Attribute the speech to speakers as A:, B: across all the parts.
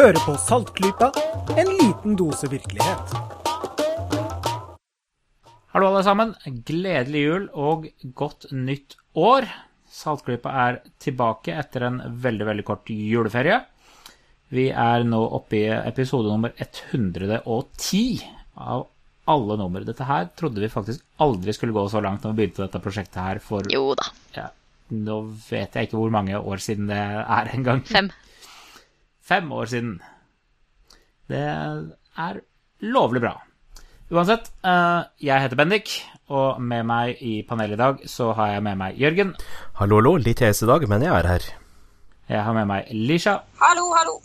A: Hører på Saltklypa, en liten dose virkelighet.
B: Hallo, alle sammen. Gledelig jul og godt nytt år. Saltklypa er tilbake etter en veldig, veldig kort juleferie. Vi er nå oppe i episode nummer 110 av alle nummer. Dette her trodde vi faktisk aldri skulle gå så langt når vi begynte dette prosjektet her for
C: Jo da.
B: ja, Nå vet jeg ikke hvor mange år siden det er engang.
C: Fem.
B: Fem år siden. Det er lovlig bra. Uansett, eh, jeg heter Bendik, og med meg i panelet i dag så har jeg med meg Jørgen.
D: Hallo, hallo. Litt hes i dag, men jeg er her.
B: Jeg har med meg Lisha.
E: Hallo, hallo.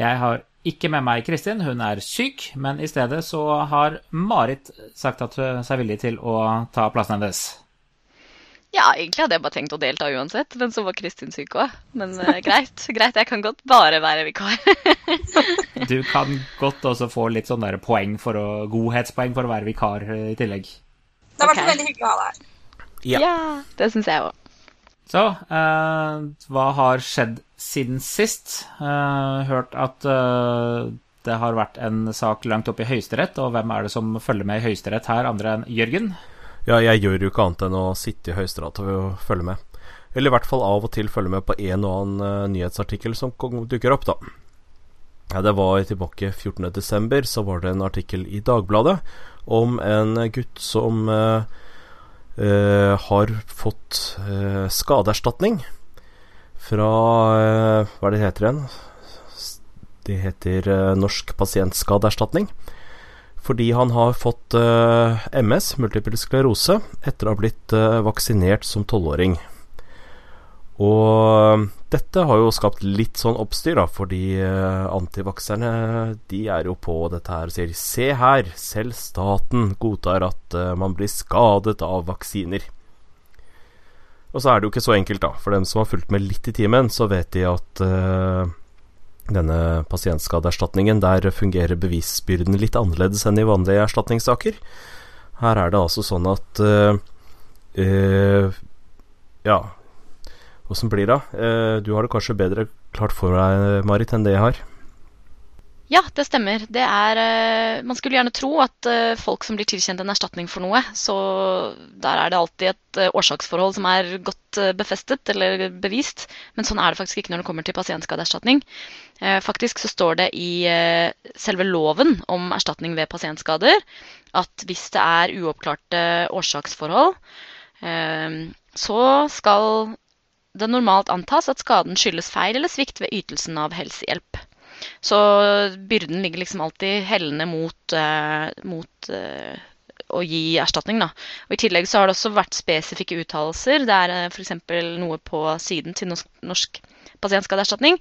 B: Jeg har ikke med meg Kristin, hun er syk, men i stedet så har Marit sagt at hun er villig til å ta plassen hennes.
C: Ja, egentlig hadde jeg bare tenkt å delta uansett, men så var Kristin syk òg. Men uh, greit, greit, jeg kan godt bare være vikar.
B: Du kan godt også få litt sånn der poeng for å, godhetspoeng for å være vikar eh, i tillegg.
E: Det har vært
C: okay.
E: veldig hyggelig å ha deg her.
D: Ja.
C: ja, det syns jeg òg.
B: Så, uh, hva har skjedd siden sist? Uh, hørt at det har vært en sak langt opp i Høyesterett, og hvem er det som følger med i Høyesterett her, andre enn Jørgen?
D: Ja, jeg gjør jo ikke annet enn å sitte i Høyesterett og følge med. Eller i hvert fall av og til følge med på en og annen uh, nyhetsartikkel som dukker opp, da. Ja, det var tilbake 14.12., så var det en artikkel i Dagbladet om en gutt som uh, uh, har fått skadeerstatning fra Hva er det heter igjen? Det heter Norsk pasientskadeerstatning. Fordi han har fått eh, MS, multiple sklerose, etter å ha blitt eh, vaksinert som tolvåring. Og dette har jo skapt litt sånn oppstyr, da, fordi eh, antivakserne de er jo på dette her og sier Se her, selv staten godtar at man blir skadet av vaksiner. Og så er det jo ikke så enkelt, da. For dem som har fulgt med litt i timen, så vet de at eh, denne pasientskadeerstatningen, der fungerer bevisbyrden litt annerledes enn i vanlige erstatningssaker. Her er det altså sånn at uh, uh, Ja, åssen blir det? Uh, du har det kanskje bedre klart for deg, Marit, enn det jeg har?
C: Ja, det stemmer. Det er eh, Man skulle gjerne tro at eh, folk som blir tilkjent en erstatning for noe, så der er det alltid et eh, årsaksforhold som er godt befestet eller bevist. Men sånn er det faktisk ikke når det kommer til pasientskadeerstatning. Faktisk så står det i selve loven om erstatning ved pasientskader at hvis det er uoppklarte årsaksforhold, så skal det normalt antas at skaden skyldes feil eller svikt ved ytelsen av helsehjelp. Så byrden ligger liksom alltid hellende mot, eh, mot eh, å gi erstatning. Da. Og I tillegg så har det også vært spesifikke uttalelser. Det er eh, f.eks. noe på siden til Norsk, norsk pasientskadeerstatning.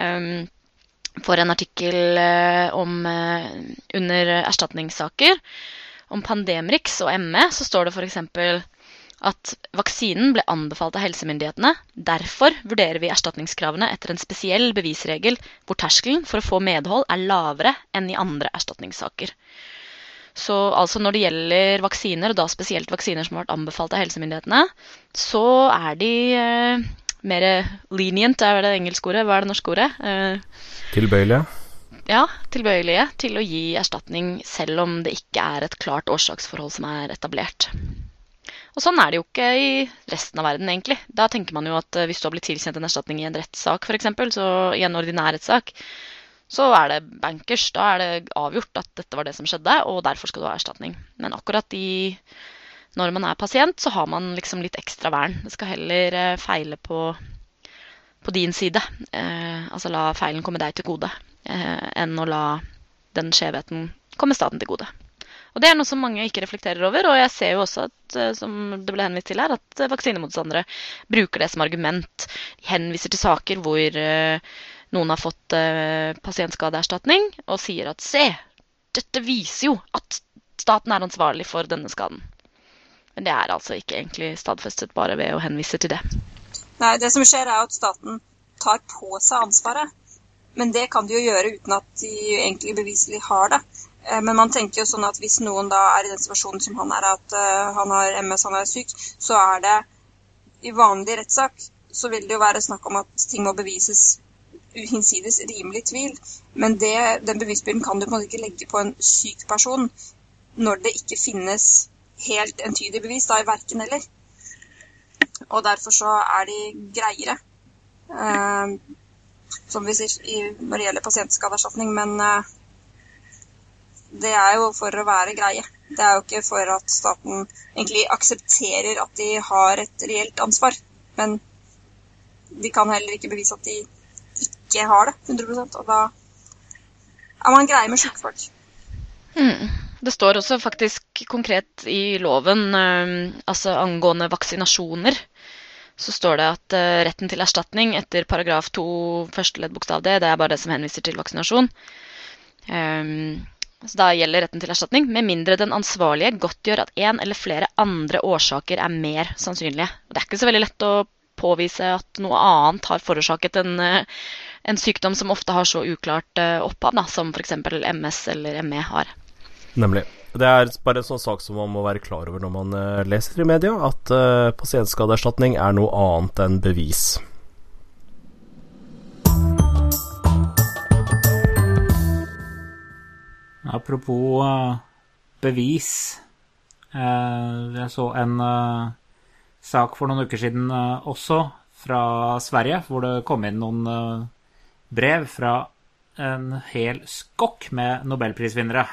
C: Um, for en artikkel om, under erstatningssaker om Pandemrix og ME, så står det f.eks at vaksinen ble anbefalt av helsemyndighetene. Derfor vurderer vi erstatningskravene etter en spesiell bevisregel hvor terskelen for å få medhold er lavere enn i andre erstatningssaker. Så altså når det gjelder vaksiner, og da spesielt vaksiner som har vært anbefalt av helsemyndighetene, så er de eh, mer lenient, er det engelske ordet? Hva er det norske ordet? Eh,
D: Tilbøyelige?
C: ja, tilbøyelige til å gi erstatning selv om det ikke er et klart årsaksforhold som er etablert. Og sånn er det jo ikke i resten av verden, egentlig. Da tenker man jo at eh, hvis du har blitt tilkjent en erstatning i en rettssak, f.eks., så i en ordinær rettssak, så er det bankers. Da er det avgjort at dette var det som skjedde, og derfor skal du ha erstatning. Men akkurat i når man er pasient, så har man liksom litt ekstra vern. Det skal heller eh, feile på, på din side. Eh, altså la feilen komme deg til gode, eh, enn å la den skjevheten komme staten til gode. Og Det er noe som mange ikke reflekterer over. Og jeg ser jo også at, eh, som det ble henvist til her, at eh, vaksinemotstandere bruker det som argument. De henviser til saker hvor eh, noen har fått pasientskadeerstatning, og sier at se, dette viser jo at staten er ansvarlig for denne skaden. Men det er altså ikke egentlig stadfestet bare ved å henvise til det.
E: Nei, det som skjer er at staten tar på seg ansvaret. Men det kan de jo gjøre uten at de egentlig beviselig har det. Eh, Men man tenker jo sånn at hvis noen da er i den situasjonen som han er, at eh, han har MS, han er syk, så er det i vanlig rettssak så vil det jo være snakk om at ting må bevises hinsides rimelig tvil. Men det, den bevisbyrden kan du på en måte ikke legge på en syk person når det ikke finnes helt entydig bevis, da i verken eller. Og derfor så er de greiere, eh, som vi sier, når det gjelder pasientskadeerstatning. Men eh, det er jo for å være greie. Det er jo ikke for at staten egentlig aksepterer at de har et reelt ansvar. Men de kan heller ikke bevise at de ikke har det 100% og da er man greie med sjuke folk.
C: Hmm. Det står også faktisk konkret i loven, eh, altså angående vaksinasjoner, så står det at eh, retten til erstatning etter paragraf 2 første ledd bokstav d, det er bare det som henviser til vaksinasjon. Um, så da gjelder retten til erstatning, med mindre den ansvarlige godtgjør at en eller flere andre årsaker er mer sannsynlige. Og det er ikke så veldig lett å påvise at noe annet har forårsaket en, en sykdom som ofte har så uklart opphav, da, som f.eks. MS eller ME har.
D: Nemlig. Det er bare en sånn sak som man må være klar over når man uh, leser i media, at uh, pasientskadeerstatning er noe annet enn bevis.
B: Apropos uh, bevis. jeg så en sak for noen uker siden også, fra Sverige, hvor det kom inn noen brev fra en hel skokk med nobelprisvinnere.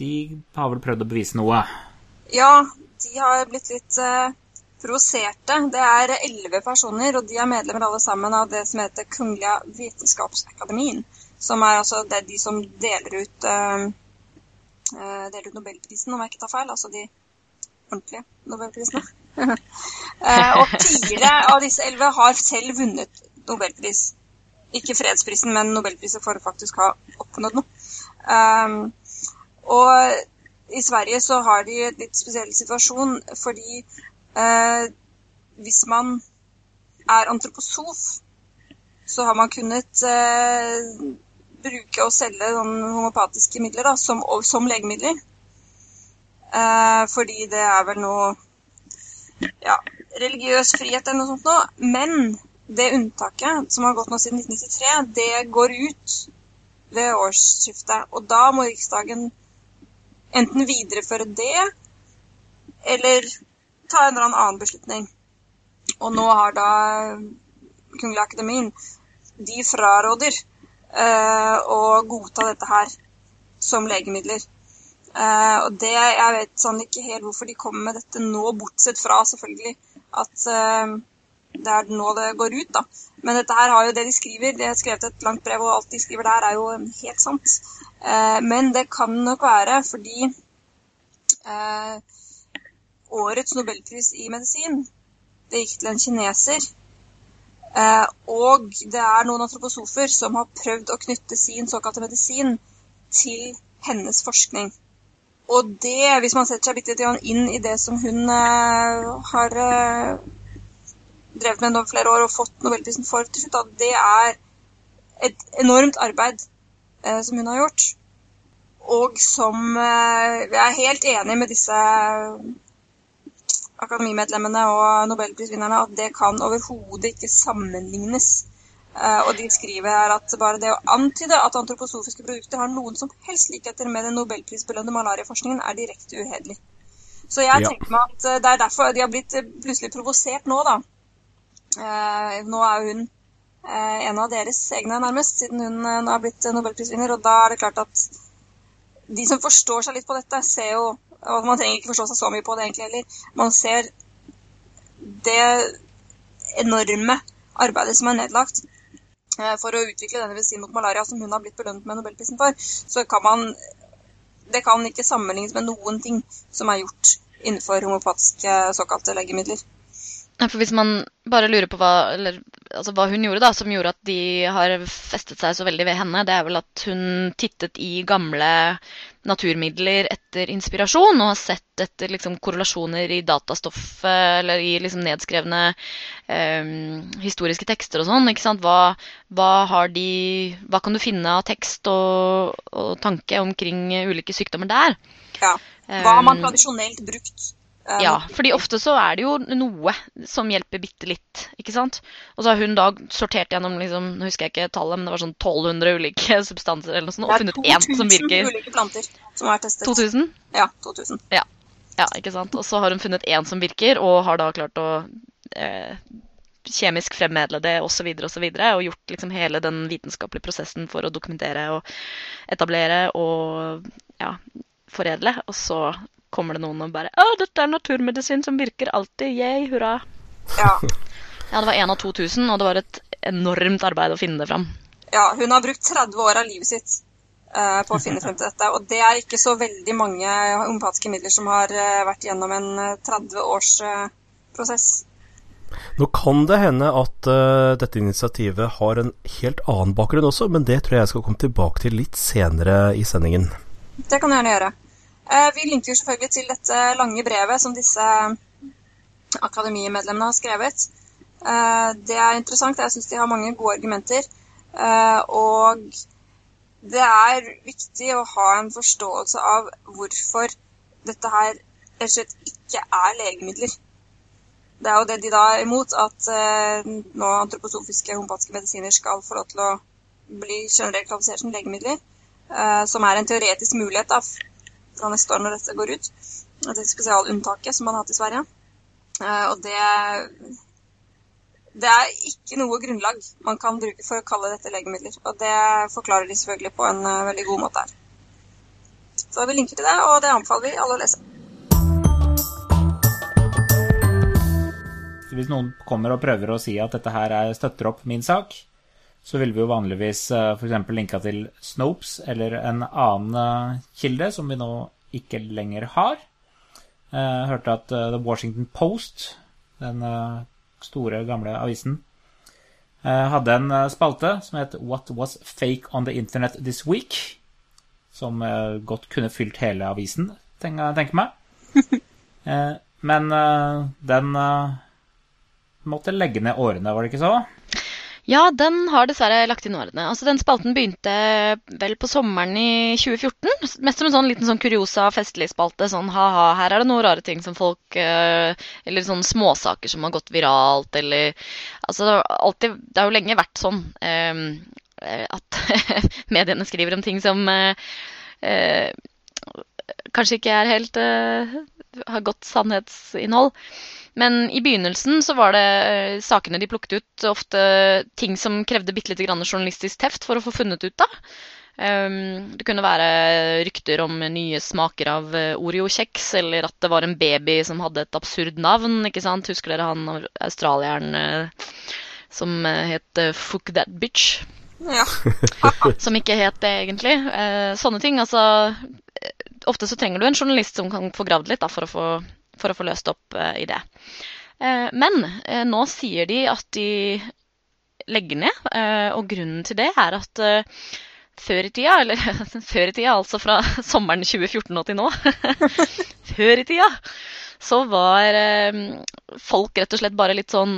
B: De har vel prøvd å bevise noe?
E: Ja, de har blitt litt provoserte. Det er elleve personer, og de er medlemmer alle sammen av det som heter Kungliga Vitenskapsakademien. Som er altså det er de som deler ut, uh, uh, deler ut Nobelprisen, om jeg ikke tar feil. Altså de ordentlige Nobelprisene. og fire av disse elleve har selv vunnet Nobelpris. Ikke fredsprisen, men Nobelprisen for å faktisk ha oppnådd noe. Um, og i Sverige så har de en litt spesiell situasjon fordi uh, hvis man er antroposof, så har man kunnet eh, bruke og selge homopatiske midler da, som, som legemidler. Eh, fordi det er vel noe ja, religiøs frihet eller noe sånt noe. Men det unntaket som har gått nå siden 1993, det går ut ved årsskiftet. Og da må Riksdagen enten videreføre det, eller ta en eller annen beslutning. Og nå har da Kungelig Akademien De fraråder å godta dette her som legemidler. Uh, og det, Jeg vet sånn ikke helt hvorfor de kommer med dette nå, bortsett fra selvfølgelig at uh, det er nå det går ut. da. Men dette her har jo det de skriver, de har skrevet et langt brev, og alt de skriver der, er jo helt sant. Uh, men det kan nok være fordi eh, årets nobelpris i medisin det gikk til en kineser. Eh, og det er noen antroposofer som har prøvd å knytte sin såkalte medisin til hennes forskning. Og det, hvis man setter seg litt inn i det som hun har drevet med over flere år og fått nobelprisen for til slutt, det er et enormt arbeid Eh, som hun har gjort. Og som eh, Jeg er helt enig med disse akademimedlemmene og nobelprisvinnerne at det kan overhodet ikke sammenlignes. Eh, og de skriver her at bare det å antyde at antroposofiske produkter har noen som helst likheter med den nobelprisbelønnede malariaforskningen, er direkte uhederlig. Så jeg tenker meg at det er derfor de har blitt plutselig provosert nå, da. Nå er hun Eh, en av deres egne, nærmest, siden hun eh, nå har blitt nobelprisvinner. Og da er det klart at de som forstår seg litt på dette, ser jo Og man trenger ikke forstå seg så mye på det egentlig heller. Man ser det enorme arbeidet som er nedlagt eh, for å utvikle denne medisinen mot malaria, som hun har blitt belønnet med nobelprisen for, så kan man Det kan ikke sammenlignes med noen ting som er gjort innenfor homopatiske såkalte legemidler.
C: For hvis man bare lurer på hva, eller, altså hva, hun gjorde, da, som gjorde at de har festet seg så veldig ved henne, det er vel at hun tittet i gamle naturmidler etter inspirasjon, og har sett etter liksom, korrelasjoner i datastoffet eller i liksom, nedskrevne eh, historiske tekster og sånn. ikke sant? Hva, hva, de, hva kan du finne av tekst og, og tanke omkring ulike sykdommer der?
E: Ja. Hva har man tradisjonelt brukt
C: Ja, fordi ofte så er det jo noe som hjelper bitte litt, ikke sant. Og så har hun da sortert gjennom liksom, nå husker jeg ikke tallet, men det var sånn 1200 ulike substanser eller noe sånt, og
E: er
C: funnet én som virker.
E: 2000 ulike planter som er testet.
C: 2000?
E: Ja, 2000.
C: Ja, ikke sant. Og så har hun funnet én som virker, og har da klart å eh, kjemisk fremmedle det osv. Og, så videre, og gjort liksom hele den vitenskapelige prosessen for å dokumentere og etablere og ja, foredle. Og så kommer det noen og bare Å, dette er naturmedisin som virker alltid. Yay, hurra.
E: Ja.
C: Ja, det var én av 2000, og det var et enormt arbeid å finne det fram.
E: ja, hun har brukt 30 år av livet sitt eh, på å finne frem til dette. Og det er ikke så veldig mange homopatiske midler som har eh, vært gjennom en eh, 30 års eh, prosess.
D: Nå kan det hende at uh, dette initiativet har en helt annen bakgrunn også, men det tror jeg jeg skal komme tilbake til litt senere i sendingen.
E: Det kan du gjerne gjøre. Eh, Vi linker selvfølgelig til dette lange brevet som disse akademimedlemmene har skrevet. Eh, Det er interessant. Jeg syns de har mange gode argumenter. Eh, Og det er viktig å ha en forståelse av hvorfor dette her rett og slett ikke er legemidler. Det er jo det de da er imot, at eh, nå antroposofiske homopatiske medisiner skal få lov til å bli generelt kvalifisert som legemidler. eh, som er en teoretisk mulighet da, fra neste år når dette går ut. Det spesialunntaket som man har hatt i Sverige. Eh, og det det er ikke noe grunnlag man kan bruke for å kalle dette legemidler. Og det forklarer de selvfølgelig på en eh, veldig god måte her. Så vi linker til det, og det anbefaler vi alle å lese.
B: Hvis noen kommer og prøver å si at dette her er, støtter opp min sak, så ville vi jo vanligvis f.eks. linka til Snopes eller en annen eh, kilde som vi nå ikke lenger har. Jeg hørte at eh, The Washington Post, den eh, store, gamle avisen, eh, hadde en eh, spalte som het What was fake on the internet this week? Som eh, godt kunne fylt hele avisen, tenker jeg meg. Eh, Men eh, den eh, måtte legge ned årene, var det ikke så?
C: Ja, den har dessverre lagt inn årene. Altså, den spalten begynte vel på sommeren i 2014. Mest som en sånn liten sånn kuriosa festlig spalte. Sånn ha-ha, her er det noen rare ting som folk eh, Eller sånne småsaker som har gått viralt, eller Altså, det alltid, det har jo lenge vært sånn eh, at mediene skriver om ting som eh, eh, kanskje ikke er helt eh, har godt sannhetsinnhold. Men i begynnelsen så var det eh, sakene de plukket ut, ofte ting som krevde bitte lite grann journalistisk teft for å få funnet ut av. Um, det kunne være rykter om nye smaker av eh, Oreo-kjeks, eller at det var en baby som hadde et absurd navn. ikke sant? Husker dere han australieren eh, som het Fuck That Bitch?
E: Ja.
C: som ikke het det egentlig. Sånne ting. Altså, ofte så trenger du en journalist som kan få gravd litt da, for, å få, for å få løst opp eh, i det. Eh, men eh, nå sier de at de legger ned, og grunnen til det er at før i tida, eller før i tida, altså fra sommeren 2014 og til nå Før i tida så var folk rett og slett bare litt sånn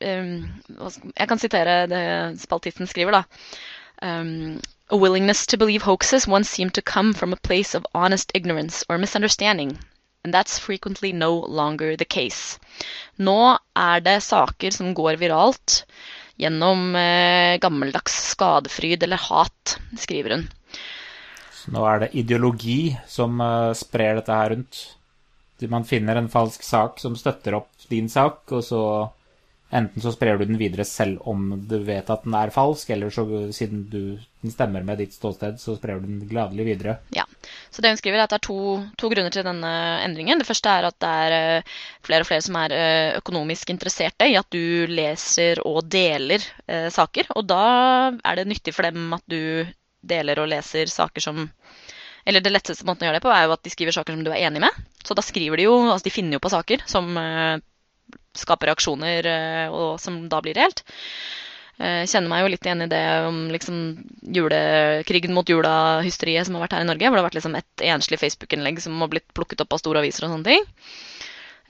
C: Jeg kan sitere det spaltisten skriver, da. A willingness to believe hoaxes once seemed to come from a place of honest ignorance or misunderstanding. And that's frequently no longer the case. Nå er det saker som går viralt gjennom eh, gammeldags skadefryd eller hat, skriver hun.
B: Så nå er det ideologi som eh, sprer dette her rundt. Man finner en falsk sak som støtter opp din sak, og så enten så sprer du den videre selv om du vet at den er falsk, eller så siden du, den stemmer med ditt ståsted, så sprer du den gladelig videre.
C: Ja, så det hun skriver er at det er to, to grunner til denne endringen. Det første er at det er eh, flere og flere som er eh, økonomisk interesserte i at du leser og deler eh, saker. Og da er det nyttig for dem at du deler og leser saker som Eller det letteste måten å gjøre det på, er jo at de skriver saker som du er enig med. Så da skriver de jo Altså de finner jo på saker som eh, skaper reaksjoner, eh, og som da blir reelt. Jeg kjenner meg jo litt igjen i det om liksom julekrigen mot jula-hysteriet som har vært her i Norge. Hvor det har vært liksom et enslig Facebook-innlegg som har blitt plukket opp av store aviser og sånne ting.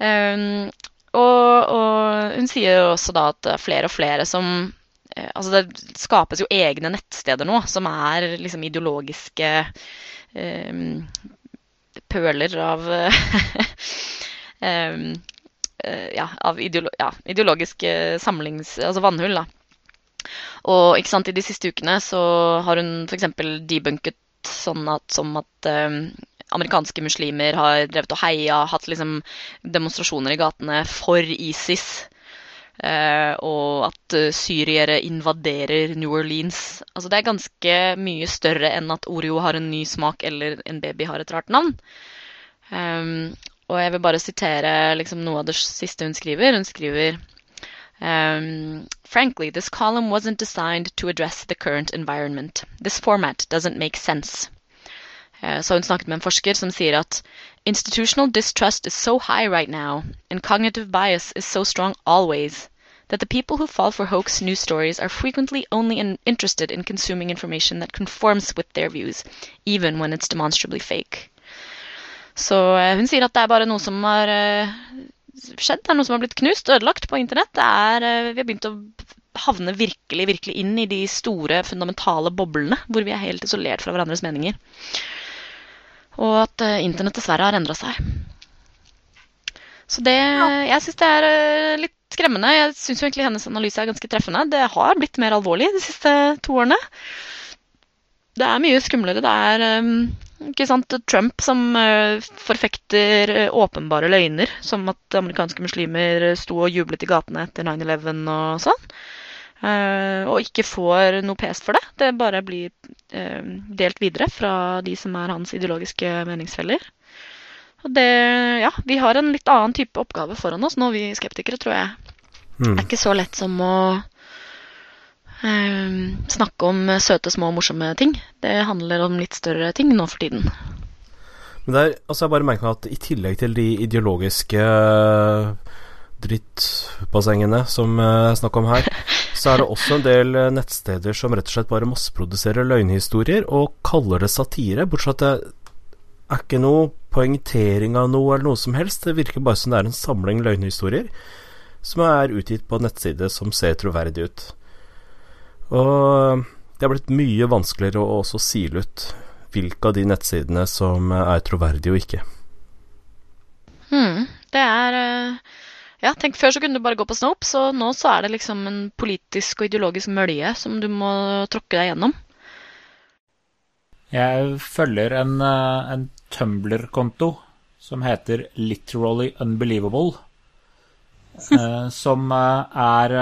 C: Um, og, og hun sier jo også da at det er flere og flere som eh, Altså det skapes jo egne nettsteder nå som er liksom ideologiske um, pøler av um, ja, av ideolo ja, ideologiske samlings... Altså vannhull, da. Og ikke sant, i de siste ukene så har hun f.eks. debunket sånn at, som at um, amerikanske muslimer har drevet og heia, hatt liksom demonstrasjoner i gatene for ISIS. Uh, og at uh, syriere invaderer New Orleans. Altså Det er ganske mye større enn at Oreo har en ny smak eller en baby har et rart navn. Um, og jeg vil bare sitere liksom, noe av det siste hun skriver. Hun skriver Um, frankly, this column wasn't designed to address the current environment. This format doesn't make sense. Uh, så hun snakket med en forsker som sier at institutional distrust is so high right now, and cognitive bias is so strong always, that the people who fall for hoax news stories are frequently only in interested in consuming information that conforms with their views, even when it's demonstrably fake. Så uh, hun sier at det er bare noe som har uh, skjedd. Det er noe som har blitt knust, ødelagt på internett. Er, eh, vi har begynt å havne virkelig, virkelig inn i de store, fundamentale boblene hvor vi er helt isolert fra hverandres meninger. Og at uh, internett dessverre har endra seg. Så det Jeg syns det er uh, litt skremmende. Jeg syns egentlig hennes analyse er ganske treffende. Det har blitt mer alvorlig de siste to årene. Det er mye skumlere. Det er um, ikke sant? Trump som uh, forfekter uh, åpenbare løgner, som at amerikanske muslimer sto og jublet i gatene etter 9-11 og sånn. Og ikke får noe pes for det. Det bare blir delt videre fra de som er hans ideologiske meningsfeller. Og det Ja, vi har en litt annen type oppgave foran oss nå, vi skeptikere, tror jeg. Mm. Det er ikke så lett som å snakke om søte, små, morsomme ting. Det handler om litt større ting nå for tiden.
D: Men der, altså jeg bare merker meg at i tillegg til de ideologiske eh, drittbassengene som eh, jeg snakker om her, så er det også en del eh, nettsteder som rett og slett bare masseproduserer løgnhistorier og kaller det satire, bortsett fra at det er ikke noe poengtering av noe eller noe som helst. Det virker bare som det er en samling løgnhistorier som er utgitt på en nettside som ser troverdig ut. Og det har blitt mye vanskeligere å også sile ut hvilke av de nettsidene som er troverdige og ikke.
C: Hmm, det er eh, Ja, tenk før så kunne du bare gå på Snopes, og nå så er det liksom en politisk og ideologisk mølje som du må tråkke deg gjennom.
B: Jeg følger en, eh, en Tumblr-konto som heter Literally Unbelievable. Eh, som er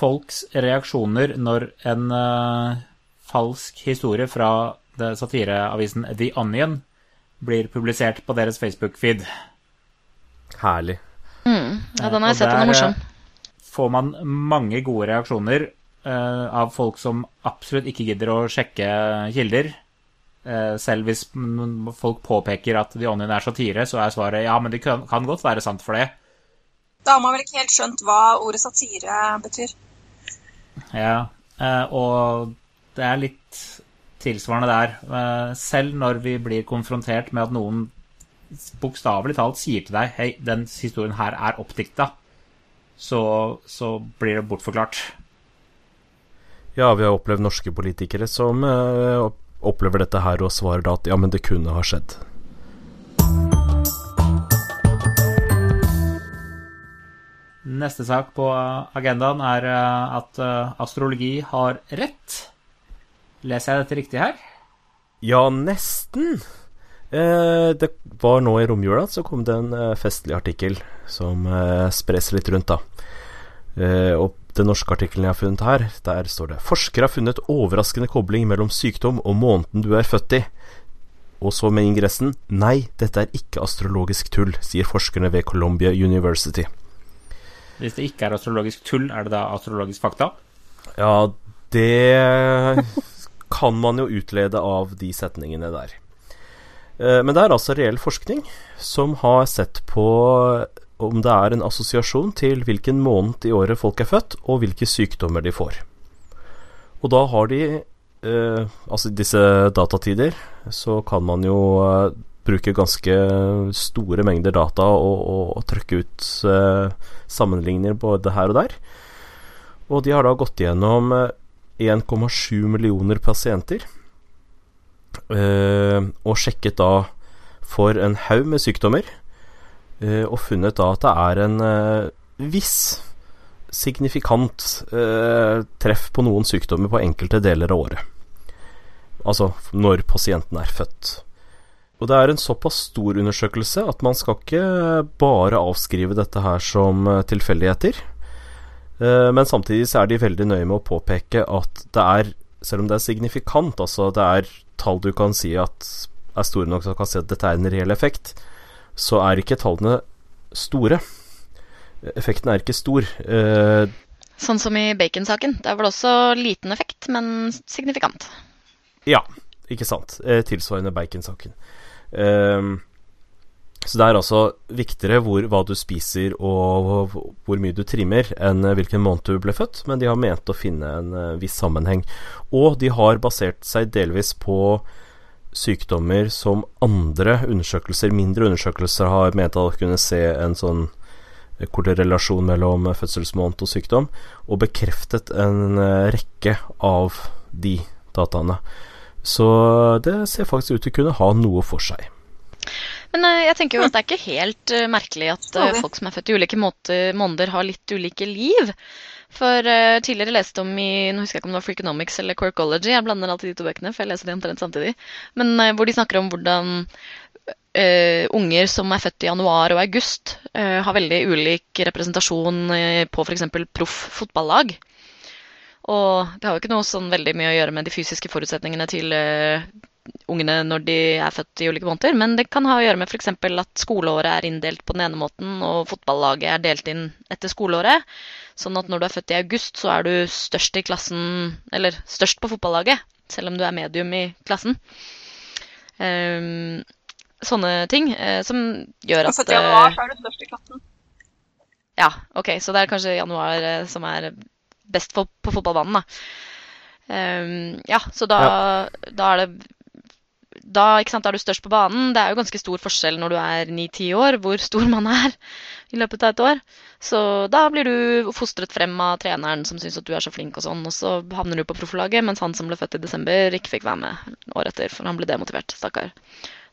B: folks reaksjoner når en uh, falsk historie fra satireavisen The Onion blir publisert på deres Facebook-feed.
D: Herlig.
C: Mm, ja, den har jeg sett, den er morsom.
B: Eh, får man mange gode reaksjoner uh, av folk som absolutt ikke gidder å sjekke kilder. Uh, selv hvis folk påpeker at The Onion er satire, så er svaret ja, men det kan, kan godt være sant for det.
E: Da har man vel ikke helt skjønt hva ordet satire betyr.
B: Ja, eh, og det er litt tilsvarende der. Eh, selv når vi blir konfrontert med at noen bokstavelig talt sier til deg Hei, den historien her er oppdikta, så, så blir det bortforklart.
D: Ja, vi har opplevd norske politikere som uh, opplever dette her og svarer da at ja, men det kunne ha skjedd.
B: Neste sak på agendaen er eh, at eh, astrologi har rett. Leser jeg dette riktig her?
D: Ja, nesten. Eh, det var nå i romjula så kom det en festlig artikkel som spres litt rundt, da. Og den norske artikkelen jeg har funnet her, der står det Forskere har funnet overraskende kobling mellom sykdom og måneden du er født i. Og så med ingressen Nei, dette er ikke astrologisk tull, sier forskerne ved Columbia University.
B: Hvis det ikke er astrologisk tull, er det da astrologisk fakta?
D: Ja, det kan man jo utlede av de setningene der. Eh, men det er altså reell forskning som har sett på om det er en assosiasjon til hvilken måned i året folk er født, og hvilke sykdommer de får. Og da har de eh, Altså disse datatider, så kan man jo eh, bruke ganske store mengder data og, og, og trykke ut eh, sammenligninger både her og der. Og de har da gått gjennom 1,7 eh, millioner pasienter eh, og sjekket da for en haug med sykdommer. eh, og funnet da at det er en eh, viss signifikant eh, treff på noen sykdommer på enkelte deler av året. Altså når pasienten er født. Og det er en såpass stor undersøkelse at man skal ikke bare avskrive dette her som eh, tilfeldigheter. Eh, men samtidig så er de veldig nøye med å påpeke at det er, selv om det er signifikant, altså det er tall du kan si at er store nok til å kan si at dette er en reell effekt, så er ikke tallene store. Effekten er ikke stor. Eh,
C: Sånn som i bacon-saken. Det er vel også liten effekt, men signifikant.
D: Ja, ikke sant. Tilsvarende bacon-saken. Um, så det er altså viktigere hvor, hva du spiser og hvor mye du trimmer, enn hvilken måned du ble født, men de har ment å finne en uh, viss sammenheng. Og de har basert seg delvis på sykdommer som andre undersøkelser, mindre undersøkelser, har ment å kunne se en sånn korrelasjon mellom fødselsmåned og sykdom, og bekreftet en rekke av de dataene. Så det ser faktisk ut til å kunne ha noe for seg.
C: Men uh, jeg tenker jo at det er ikke helt uh, merkelig at uh, folk som er født i ulike måter, måneder, har litt ulike liv. For tidligere leste om i nå husker jeg ikke om det var Freakonomics eller Quirkology, jeg blander alltid de to bøkene, for jeg leser de omtrent samtidig, men hvor de snakker om hvordan unger som er født i januar og august, har veldig ulik representasjon på f.eks. proff fotballag. Og det har jo ikke noe sånn veldig mye å gjøre med de fysiske forutsetningene til uh, ungene når de er født i ulike måneder, men det kan ha å gjøre med f.eks. at skoleåret er inndelt på den ene måten, og fotballaget er delt inn etter skoleåret. Sånn at når du er født i august, så er du størst i klassen, eller størst på fotballaget, selv om du er medium i klassen. Um, sånne ting uh, som gjør at
E: i januar, så er du størst i klassen.
C: Ja, OK, så det er kanskje januar uh, som er best for, på fotballbanen. Da. Um, ja, så da, ja. da er det da, sant, da, er du størst på banen. Det er jo ganske stor forskjell når du er 9-10 år, hvor stor man er i løpet av et år. Så da blir du fostret frem av treneren som syns at du er så flink, og sånn, og så havner du på profflaget, mens han som ble født i desember, ikke fikk være med året etter, for han ble demotivert. Stakkar.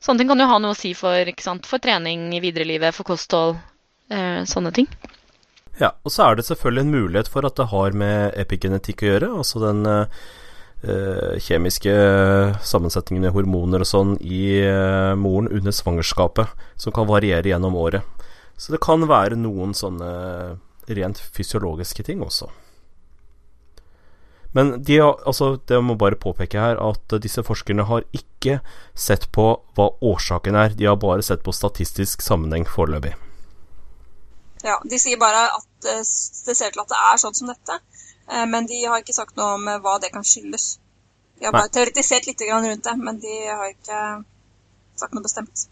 C: Sånne ting kan jo ha noe å si for, sant, for trening i videre livet, for kosthold, eh, sånne ting.
D: Ja, og så er det selvfølgelig en mulighet for at det har med epigenetikk å gjøre, altså den uh, kjemiske sammensetningen med hormoner og sånn i uh, moren under svangerskapet, som kan variere gjennom året. Så det kan være noen sånne rent fysiologiske ting også. Men de, altså, det må bare påpeke her at disse forskerne har ikke sett på hva årsaken er, de har bare sett på statistisk sammenheng foreløpig.
E: Ja, De sier bare at eh, det ser til at det er sånn som dette, eh, men de har ikke sagt noe om eh, hva det kan skyldes. De har bare Nei. teoretisert litt rundt det, men de har ikke sagt noe bestemt.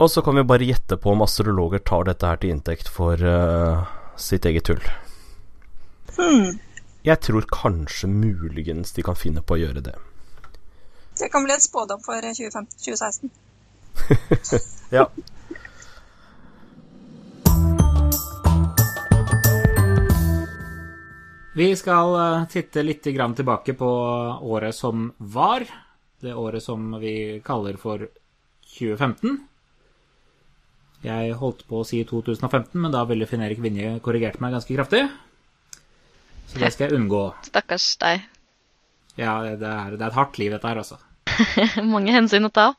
D: Og så kan vi bare gjette på om astrologer tar dette her til inntekt for uh, sitt eget tull.
E: Hmm.
D: Jeg tror kanskje muligens de kan finne på å gjøre det.
E: Det kan bli en spådom for 2015, 2016.
D: ja.
B: Vi skal eh, titte litt tilbake på året som var. Det året som vi kaller for 2015. Jeg holdt på å si 2015, men da ville Finn Erik Vinje korrigert meg ganske kraftig. Så det skal jeg unngå.
C: Stakkars deg.
B: Ja, det er, det er, et hardt liv, dette her, altså.
C: Mange hensyn å ta.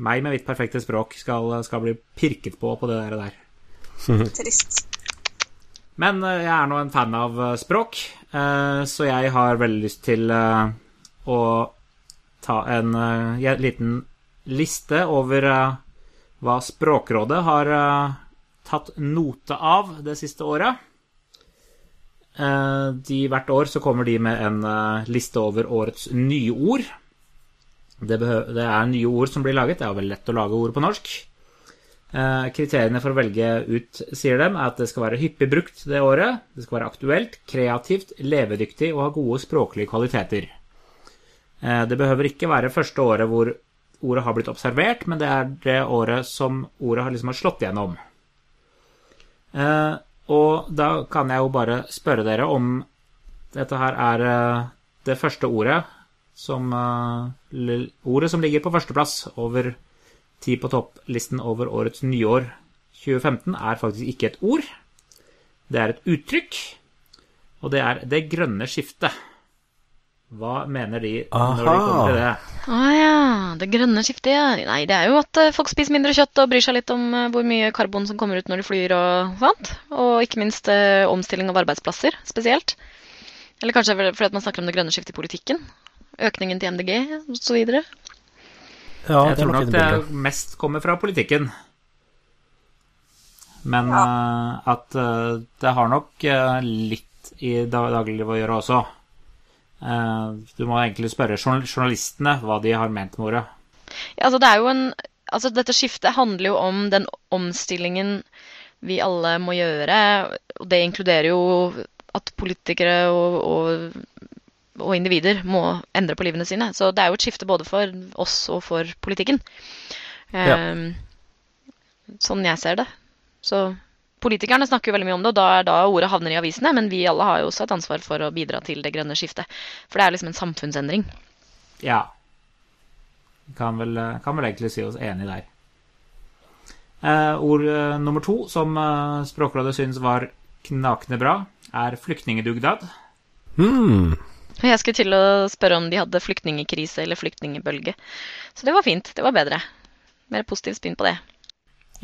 B: Meg med mitt perfekte språk skal, skal bli pirket på på det der.
E: Trist.
B: Men eh, jeg er nå en fan av eh, språk, eh, så jeg har veldig lyst til å ta en liten liste over hva Språkrådet har tatt note av det siste året. De, hvert år så kommer de med en liste over årets nye ord. Det, det er nye ord som blir laget. Det er jo veldig lett å lage ord på norsk. Eh, kriteriene for å velge ut, sier dem, er at det skal være hyppig brukt det året, det skal være aktuelt, kreativt, levedyktig og ha gode språklige kvaliteter. Eh, det behøver ikke være første året hvor ordet har blitt observert, men det er det året som ordet har liksom slått gjennom. Eh, og da kan jeg jo bare spørre dere om dette her er det første ordet som Ordet som ligger på førsteplass over ti på topplisten over årets nyår 2015 er faktisk ikke et ord. Det er et uttrykk, og det er det grønne skiftet. Hva mener de når de kommer til det?
C: Å ja, det grønne skiftet, ja. Nei, det er jo at eh, folk spiser mindre kjøtt og bryr seg litt om eh, hvor mye karbon som kommer ut når de flyr og sånt. Og ikke minst eh, omstilling av arbeidsplasser, spesielt. Eller kanskje fordi man snakker om det grønne skiftet i politikken. Økningen til MDG osv.
D: Ja,
B: Jeg
D: er
B: tror
D: nok
B: det mest kommer fra politikken. Men eh, at uh, det har nok uh, litt i da- dagliglivet å gjøre også. Eh, du må egentlig spørre journalistene hva de har ment med ordet.
C: Ja, altså det er jo en Altså dette skiftet handler jo om den omstillingen vi alle må gjøre. Og det inkluderer jo at politikere og, og, og individer må endre på livene sine. Så det er jo et skifte både for oss og for politikken.
D: Ja.
C: Ehm, Sånn jeg ser det. Så politikerne snakker jo veldig mye om det, og da er da ordet havner i avisene. Men vi alle har jo også et ansvar for å bidra til det grønne skiftet. For det er liksom en samfunnsendring.
B: Ja. Kan vel, kan vel egentlig si oss enig der. Eh, ord eh, nummer to som eh, Språkrådet syns var knakende bra, er flyktningedugnad.
D: Hmm.
C: Jeg skulle til å spørre om de hadde flyktningkrise eller flyktningbølge. Så det var fint. Det var bedre. Mer positivt spinn på det.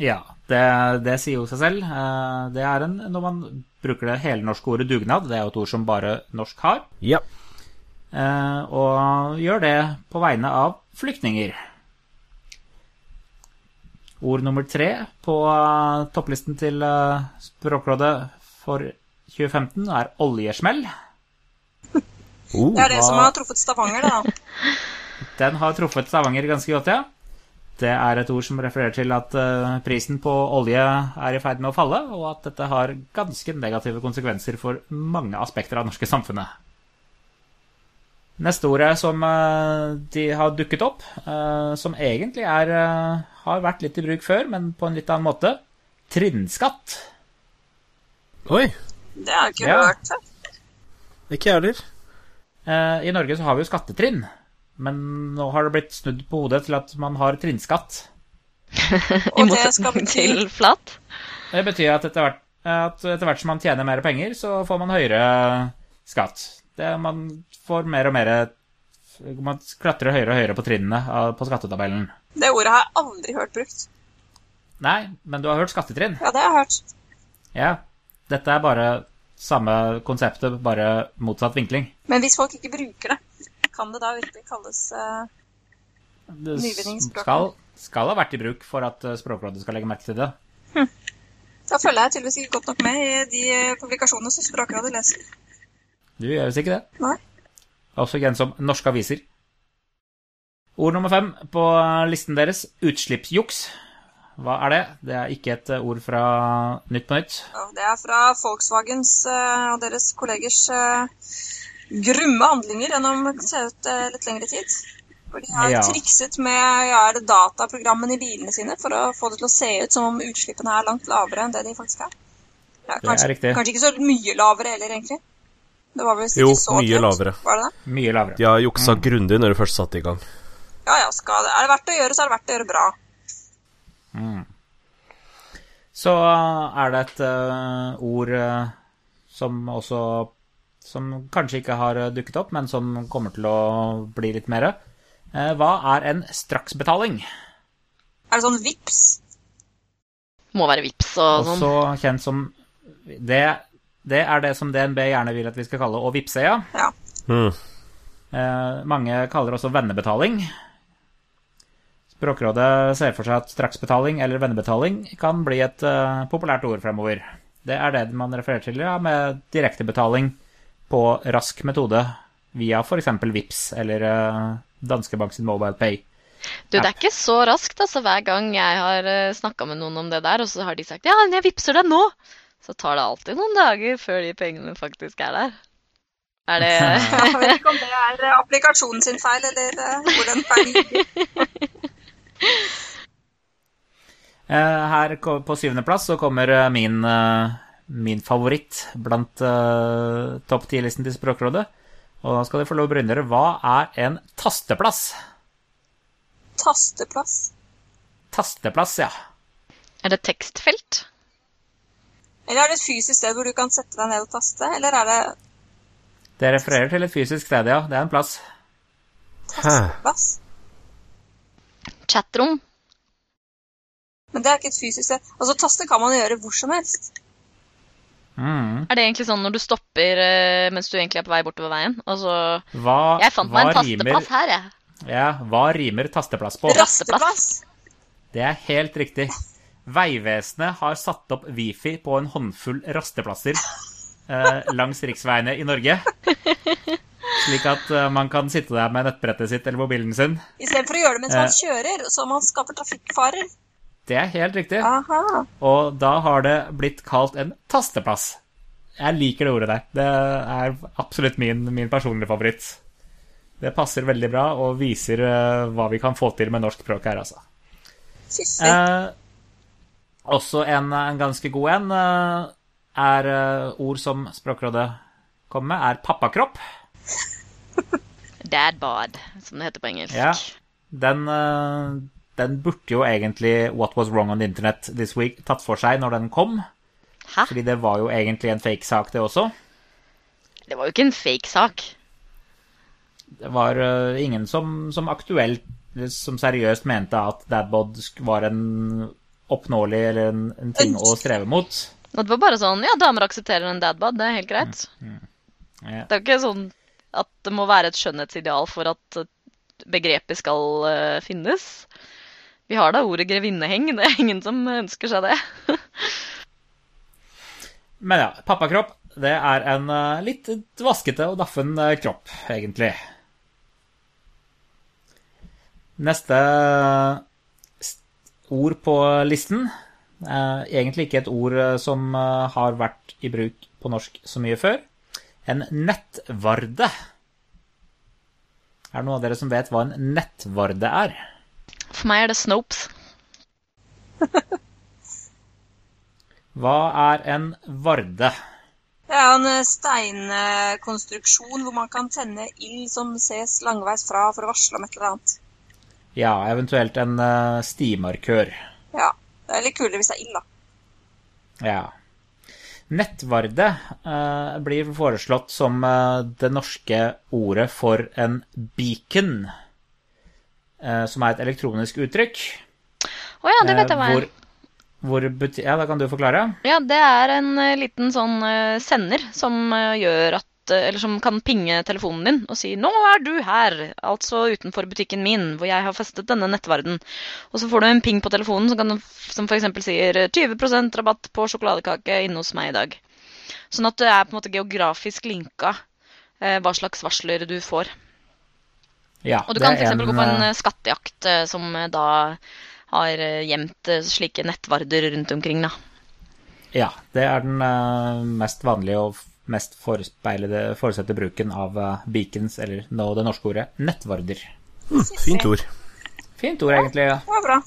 B: Ja, det, det sier jo seg selv. Eh, Det er en, når man bruker det helnorske ordet dugnad, det er jo et ord som bare norsk har,
D: Ja.
B: eh, og gjør det på vegne av flyktninger. Ord nummer tre på eh, topplisten til Språkrådet for 2015 er oljesmell.
D: Oh.
E: Det er det
B: hva-
E: som har truffet Stavanger, det, da.
B: Den har truffet Stavanger ganske godt, ja. Det er et ord som refererer til at eh, prisen på olje er i ferd med å falle, og at dette har ganske negative konsekvenser for mange aspekter av det norske samfunnet. Neste ordet som eh, de har dukket opp, eh, som egentlig er, har vært litt i bruk før, men på en litt annen måte, trinnskatt.
D: Oi,
E: Det har jeg ikke
B: Ja.
E: hørt før.
D: ikke jeg heller.
B: Eh, I Norge så har vi jo skattetrinn, men nå har det blitt snudd på hodet til at man har trinnskatt.
C: I
E: Og det skal
C: motsetning
E: bety
C: til flat.
B: Det betyr at etter hvert, at etter hvert som man tjener mer penger, så får man høyere skatt. Det, man får mer og mer Man klatrer høyere og høyere på trinnene på skattetabellen.
E: Det ordet har jeg aldri hørt brukt.
B: Nei, men du har hørt skattetrinn?
E: Ja, det har jeg hørt.
B: Ja. Dette er bare samme konseptet, bare motsatt vinkling.
E: Men hvis folk ikke bruker det, kan det da virkelig kalles uh,
B: Det skal, skal ha vært i bruk for at eh, Språkrådet skal legge merke til det.
E: Da følger jeg tydeligvis ikke godt nok med i de eh, publikasjonene som Språkrådet leser.
B: Du gjør visst ikke det?
E: Nei.
B: Også kjent som norske aviser. Ord nummer fem på listen deres utslippsjuks. Hva er det? Det er ikke et eh, ord fra Nytt på Nytt.
E: Det er fra Volkswagens eh, og deres kollegers eh, grumme handlinger gjennom litt lengre tid. Hvor de har
B: Ja.
E: trikset med ja, er det dataprogrammene i bilene sine for å få det til å se ut som om utslippene er langt lavere enn det de faktisk er. Ja,
B: Det er
E: kanskje,
B: riktig.
E: kanskje ikke så mye lavere heller, egentlig. Det var vel
D: Jo,
E: ikke så
D: mye lavere.
E: Var det det?
B: Mye lavere.
D: De har juksa grundig når de først satte i gang.
E: Ja, ja, skal det. Er det verdt å gjøre, så er det verdt å gjøre bra.
B: Så er det et uh, ord uh, som også Som kanskje ikke har eh, dukket opp, men som kommer til å bli litt mer. Uh, hva er en straksbetaling?
E: Er det sånn vips?
C: Må være vips og sånn.
B: Også kjent som det, det er det som DNB gjerne vil at vi skal kalle å vippse, ja.
E: Ja.
D: Mm.
B: Eh, mange kaller det også vennebetaling. Språkrådet ser for seg at straksbetaling eller vennebetaling kan bli et uh, populært ord fremover. Det er det man refererer til ja, med direktebetaling på rask metode via f.eks. Vips eller uh, Danske Bank sin Mobile Pay.
C: Du, det er ikke så raskt, altså. Hver gang jeg har snakka med noen om det der, og så har de sagt 'ja, men jeg vippser deg nå', så tar det alltid noen dager før de pengene faktisk er der. Er det
E: Jeg vet ikke om det er eh, applikasjonen sin feil, eller eh, hvor den feil ligger.
B: Eh, her på syvendeplass så kommer eh, min, eh, min favoritt blant uh, topp ti-listen til Språkrådet. Og da skal dere få lov å begynne dere. Hva er en tasteplass?
E: Tasteplass.
B: Tasteplass, ja.
C: Er det tekstfelt?
E: Eller er det et fysisk sted hvor du kan sette deg ned og taste? Eller er det
B: Det refererer til et fysisk sted, ja. Det er en plass.
E: tasteplass?
C: Chatrom?
E: Men det er ikke et fysisk sted. Altså, taste kan man gjøre hvor som helst.
B: Mm.
C: Er det egentlig sånn når du stopper eh, mens du egentlig er på vei bortover veien? Altså
B: Hva,
C: Jeg fant
B: hva
C: meg en
B: rimer-
C: tasteplass her, jeg.
B: Ja, hva rimer tasteplass på?
E: Rasteplass.
B: Det er helt riktig. Vegvesenet har satt opp wifi på en håndfull rasteplasser eh, langs riksveiene i Norge. Slik at eh, man kan sitte der med nettbrettet sitt eller mobilen sin.
E: Istedenfor å gjøre det mens
B: Eh.
E: man kjører, så man skaper trafikkfarer.
B: Det er helt riktig.
E: Aha.
B: Og da har det blitt kalt en tasteplass. Jeg liker det ordet der. Det er absolutt min, min personlige favoritt. Det passer veldig bra og viser eh, hva vi kan få til med norsk språk her, altså. Eh, også en, en ganske god en eh, er eh, ord som Språkrådet kommer med, er pappakropp.
C: Dad bod, som det heter på engelsk.
B: Ja. Den, eh, den burde jo egentlig What Was Wrong on the Internet This Week tatt for seg når den kom.
C: Hæ?
B: Fordi det var jo egentlig en fake sak, det også.
C: Det var jo ikke en fake sak.
B: Det var eh, ingen som, som aktuelt, som seriøst mente at dadbod var en oppnåelig eller en, en ting å streve mot.
C: Det var bare sånn Ja, damer aksepterer en dadbod, det er helt greit.
B: Ja.
C: Det er jo ikke sånn at det må være et skjønnhetsideal for at eh, begrepet skal uh, finnes. Vi har da ordet grevinneheng, det er ingen som ønsker seg det.
B: Men ja, pappakropp, det er en uh, litt vaskete og daffen uh, kropp, egentlig. Neste ord på listen egentlig ikke et ord som har vært i bruk på norsk så mye før. En nettvarde. Er det noen av dere som vet hva en nettvarde er?
C: For meg er det Snopes.
B: Hva er en varde?
E: Det er en eh, steinkonstruksjon hvor man kan tenne ild som ses langveis fra for å varsle om et eller annet.
B: Ja, eventuelt en eh, stimarkør.
E: Ja. Det er litt kulere hvis det er ild, da.
B: Ja. Nettvarde eh, blir foreslått som eh, det norske ordet for en beacon, eh, som er et elektronisk uttrykk.
C: Å ja, det vet jeg
B: eh,
C: hva er.
B: hvor, hvor Ja, da kan du forklare.
C: Ja, det er en eh, liten sånn eh, sender som gjør at Eller som kan pinge telefonen din og si 'Nå er du her', altså utenfor butikken min, hvor jeg har festet denne nettverden. Og så får du en ping på telefonen som, kan, som f.eks. sier 20% rabatt på sjokoladekake inne hos meg i dag. Sånn at det er på en måte geografisk linka eh, hva slags varsler du får.
B: Ja,
C: Og du kan f.eks. gå på en
B: eh,
C: skattejakt eh, som da har gjemt slike nettvarder rundt omkring, da.
B: Ja, det er den mest vanlige og mest forespeilede, forutsette bruken av eh, beacons, eller nå det norske ordet, nettvarder.
D: Fint ord.
B: Fint ord, egentlig. ja.
E: Det var bra.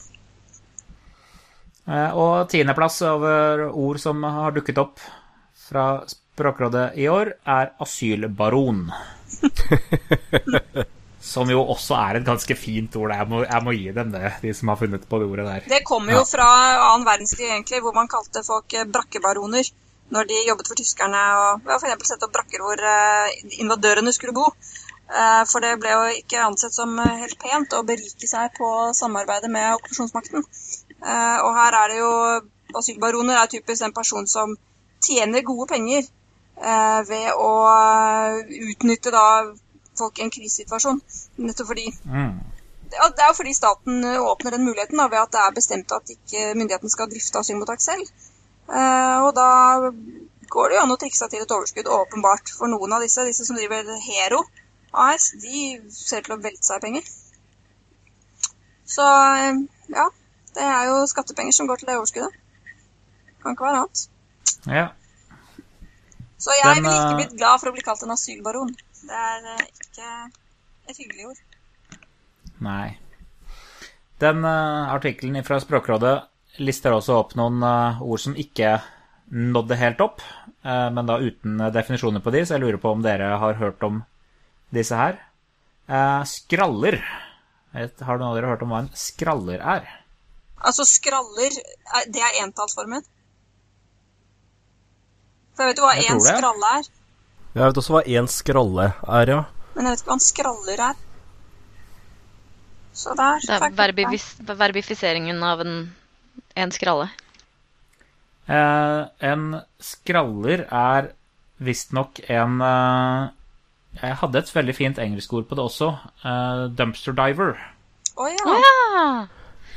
B: Eh, Og tiendeplass over ord som har dukket opp fra Språkrådet i år, er asylbaron. Som jo også er et ganske fint ord. Jeg må, jeg må gi dem det, de som har funnet på det ordet der.
E: Det kommer jo fra annen verdenskrig, egentlig, hvor man kalte folk eh, brakkebaroner når de jobbet for tyskerne. og ja, For eksempel sette opp brakker hvor eh, invadørene skulle bo. Eh, For det ble jo ikke ansett som eh, helt pent å berike seg på samarbeidet med okkupasjonsmakten. Og her er det jo Asylbaroner er typisk en person som tjener gode penger ved å utnytte da folk i en krisesituasjon. Nettopp fordi
B: Mm.
E: det er jo fordi staten åpner den muligheten da, ved at det er bestemt at ikke myndighetene skal drifte asylmottak selv. Eh, og da går det jo an å trikse til et overskudd, åpenbart. For noen av disse, disse som driver Hero AS, de ser til å velte seg i penger. Så eh, ja, det er jo skattepenger som går til det overskuddet. Kan ikke være annet.
B: Ja.
E: Så jeg ville ikke
B: eh,
E: blitt glad for å bli kalt en asylbaron. Det er ikke et hyggelig ord.
B: Nei. Den uh, artikkelen fra Språkrådet lister også opp noen eh, ord som ikke nådde helt opp, eh, men da uten eh, definisjoner på de, så jeg lurer på om dere har hørt om disse her. Eh, skraller. Har noen av dere hørt om hva en skraller er?
E: Altså skraller, er- det er entallsformen? For jeg vet jo hva
B: én
E: en skralle er,
D: Jeg vet også hva én skralle er, ja.
E: men jeg vet ikke hva en skraller er. Så der
C: Det er verbifiseringen av en, en skralle.
B: Eh, en skraller er visstnok en eh, Jeg hadde et veldig fint engelskord på det også. Eh, dumpster diver.
E: Å ja.
C: Oh, ja!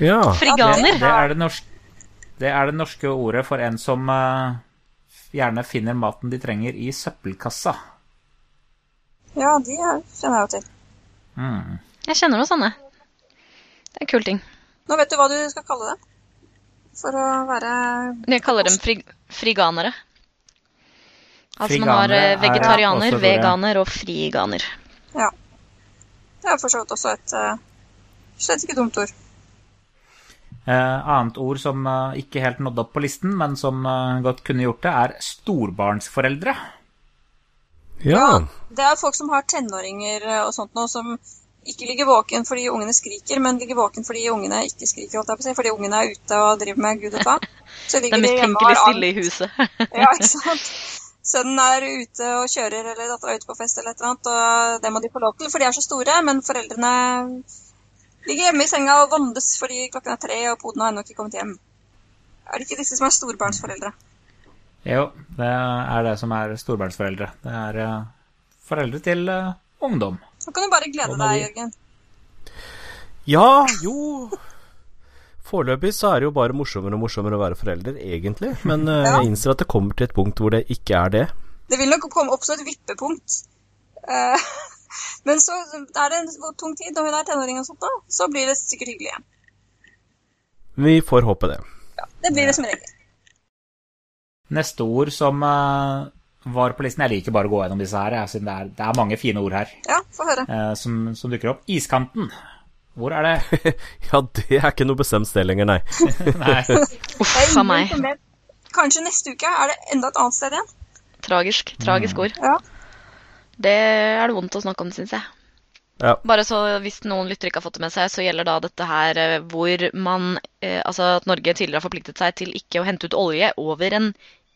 D: Ja.
C: Friganer.
B: Det er det, norske, det er det norske ordet for en som eh, gjerne finner maten de trenger i søppelkassa.
E: Ja, de er, kjenner jeg jo til.
B: Mm.
C: Jeg kjenner noe sånne. Det er en kul ting.
E: Nå vet du hva du skal kalle det. For å være
C: Jeg kaller dem fri friganere. Altså man har eh,
B: er
C: vegetarianer,
B: også ja.
C: veganer og friganer.
E: Ja. Det er for så vidt også et uh, slett ikke dumt ord.
B: Eh, annet ord som eh, ikke helt nådde opp på listen, men som eh, godt kunne gjort det, er storbarnsforeldre.
D: Ja.
E: Det er folk som har tenåringer og sånt nå, som ikke ligge våken fordi ungene skriker, men ligge våken fordi ungene ikke skriker, holdt jeg på å si, fordi ungene er ute og driver med gud og faen. Så ligger
C: er
E: de hjemme og har
C: stille i
E: angst.
C: huset.
E: Ja, ikke sant? Sønnen er ute og kjører, eller dattera er ute på fest eller et eller annet, og det må de få lov til, for de er så store, men foreldrene ligger hjemme i senga og vondes fordi klokken er tre og poden har ennå ikke kommet hjem. Er det ikke disse som er storbarnsforeldre?
B: Jo, det er det som er storbarnsforeldre. Det er eh, foreldre til eh, ungdom.
E: Så kan du bare glede deg. Jørgen.
D: Ja, jo Foreløpig så er det jo bare morsommere og morsommere å være forelder, egentlig. Men eh,
E: Ja.
D: jeg innser at det kommer til et punkt hvor det ikke er det.
E: Det vil nok komme oppstå et vippepunkt. Eh, men så er det en tung tid når hun er tenåring og sånt da, så blir det sikkert hyggelig igjen.
D: Vi får håpe det.
E: Ja, Det blir det som regel.
B: Neste ord som eh, var på listen Jeg liker bare å gå gjennom disse her, siden det er, det er mange fine ord her
E: Ja, få høre.
B: eh, som, som dukker opp. Iskanten. Hvor er det?
D: Ja, det er ikke noe bestemt sted lenger, nei.
B: Nei.
C: Uff a meg.
E: Kanskje neste uke er det enda et annet sted igjen.
C: Tragisk. Tragisk ord.
E: Ja.
C: Det er det vondt å snakke om, syns jeg.
D: Ja.
C: Bare så hvis noen lyttere ikke har fått det med seg, så gjelder da dette her eh, hvor man eh, Altså at Norge tidligere har forpliktet seg til ikke å hente ut olje over en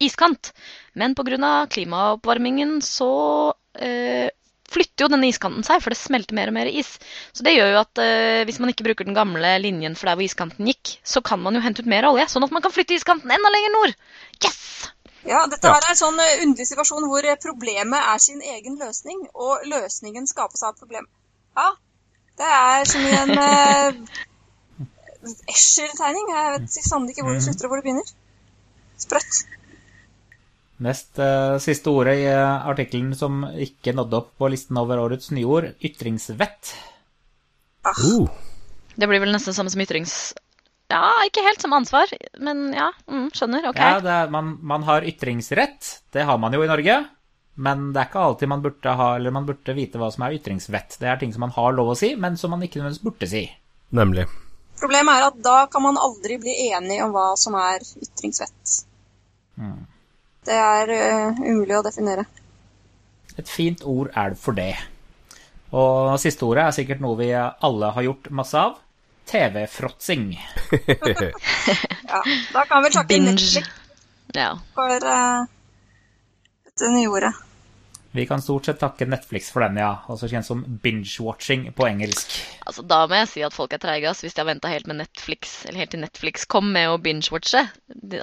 C: iskant. Men pga. klimaoppvarmingen så eh, flytter jo denne iskanten seg, for det smelter mer og mer is. Så det gjør jo at eh, hvis man ikke bruker den gamle linjen for der hvor iskanten gikk, så kan man jo hente ut mer olje, sånn at man kan flytte iskanten enda lenger nord. Yes!
E: Ja, dette her er en sånn eh, underlig situasjon hvor eh, problemet er sin egen løsning, og løsningen skapes av problem. Ja, det er som i en uh, Escher-tegning. Jeg vet sannelig ikke hvor det slutter og hvor det begynner. Sprøtt.
B: Nest uh, siste ordet i uh, artikkelen som ikke nådde opp på listen over årets nyord, ytringsvett.
D: Uh,
C: Det blir vel nesten samme som ytrings... Ja, ikke helt som ansvar, men ja, mm, skjønner. Ok.
B: Ja, det er, man, man har ytringsrett, det har man jo i Norge. Men det er ikke alltid man burde ha, eller man burde vite hva som er ytringsvett. Det er ting som man har lov å si, men som man ikke nødvendigvis burde si.
D: nemlig.
E: Problemet er at da kan man aldri bli enig om hva som er ytringsvett. Det er eh, umulig å definere.
B: Et fint ord er det for det. Og siste ordet er sikkert noe vi alle har gjort masse av. TV-fråtsing.
E: Ja, da kan vi takke
C: Binge.
E: Netflix
C: Ja.
E: for uh, dette nye ordet.
B: Vi kan stort sett takke Netflix for den, ja. Også kjent som binge-watching på engelsk.
C: Altså, da må jeg si at folk er treige hvis de har venta helt med Netflix, eller helt til Netflix kom med å binge-watche.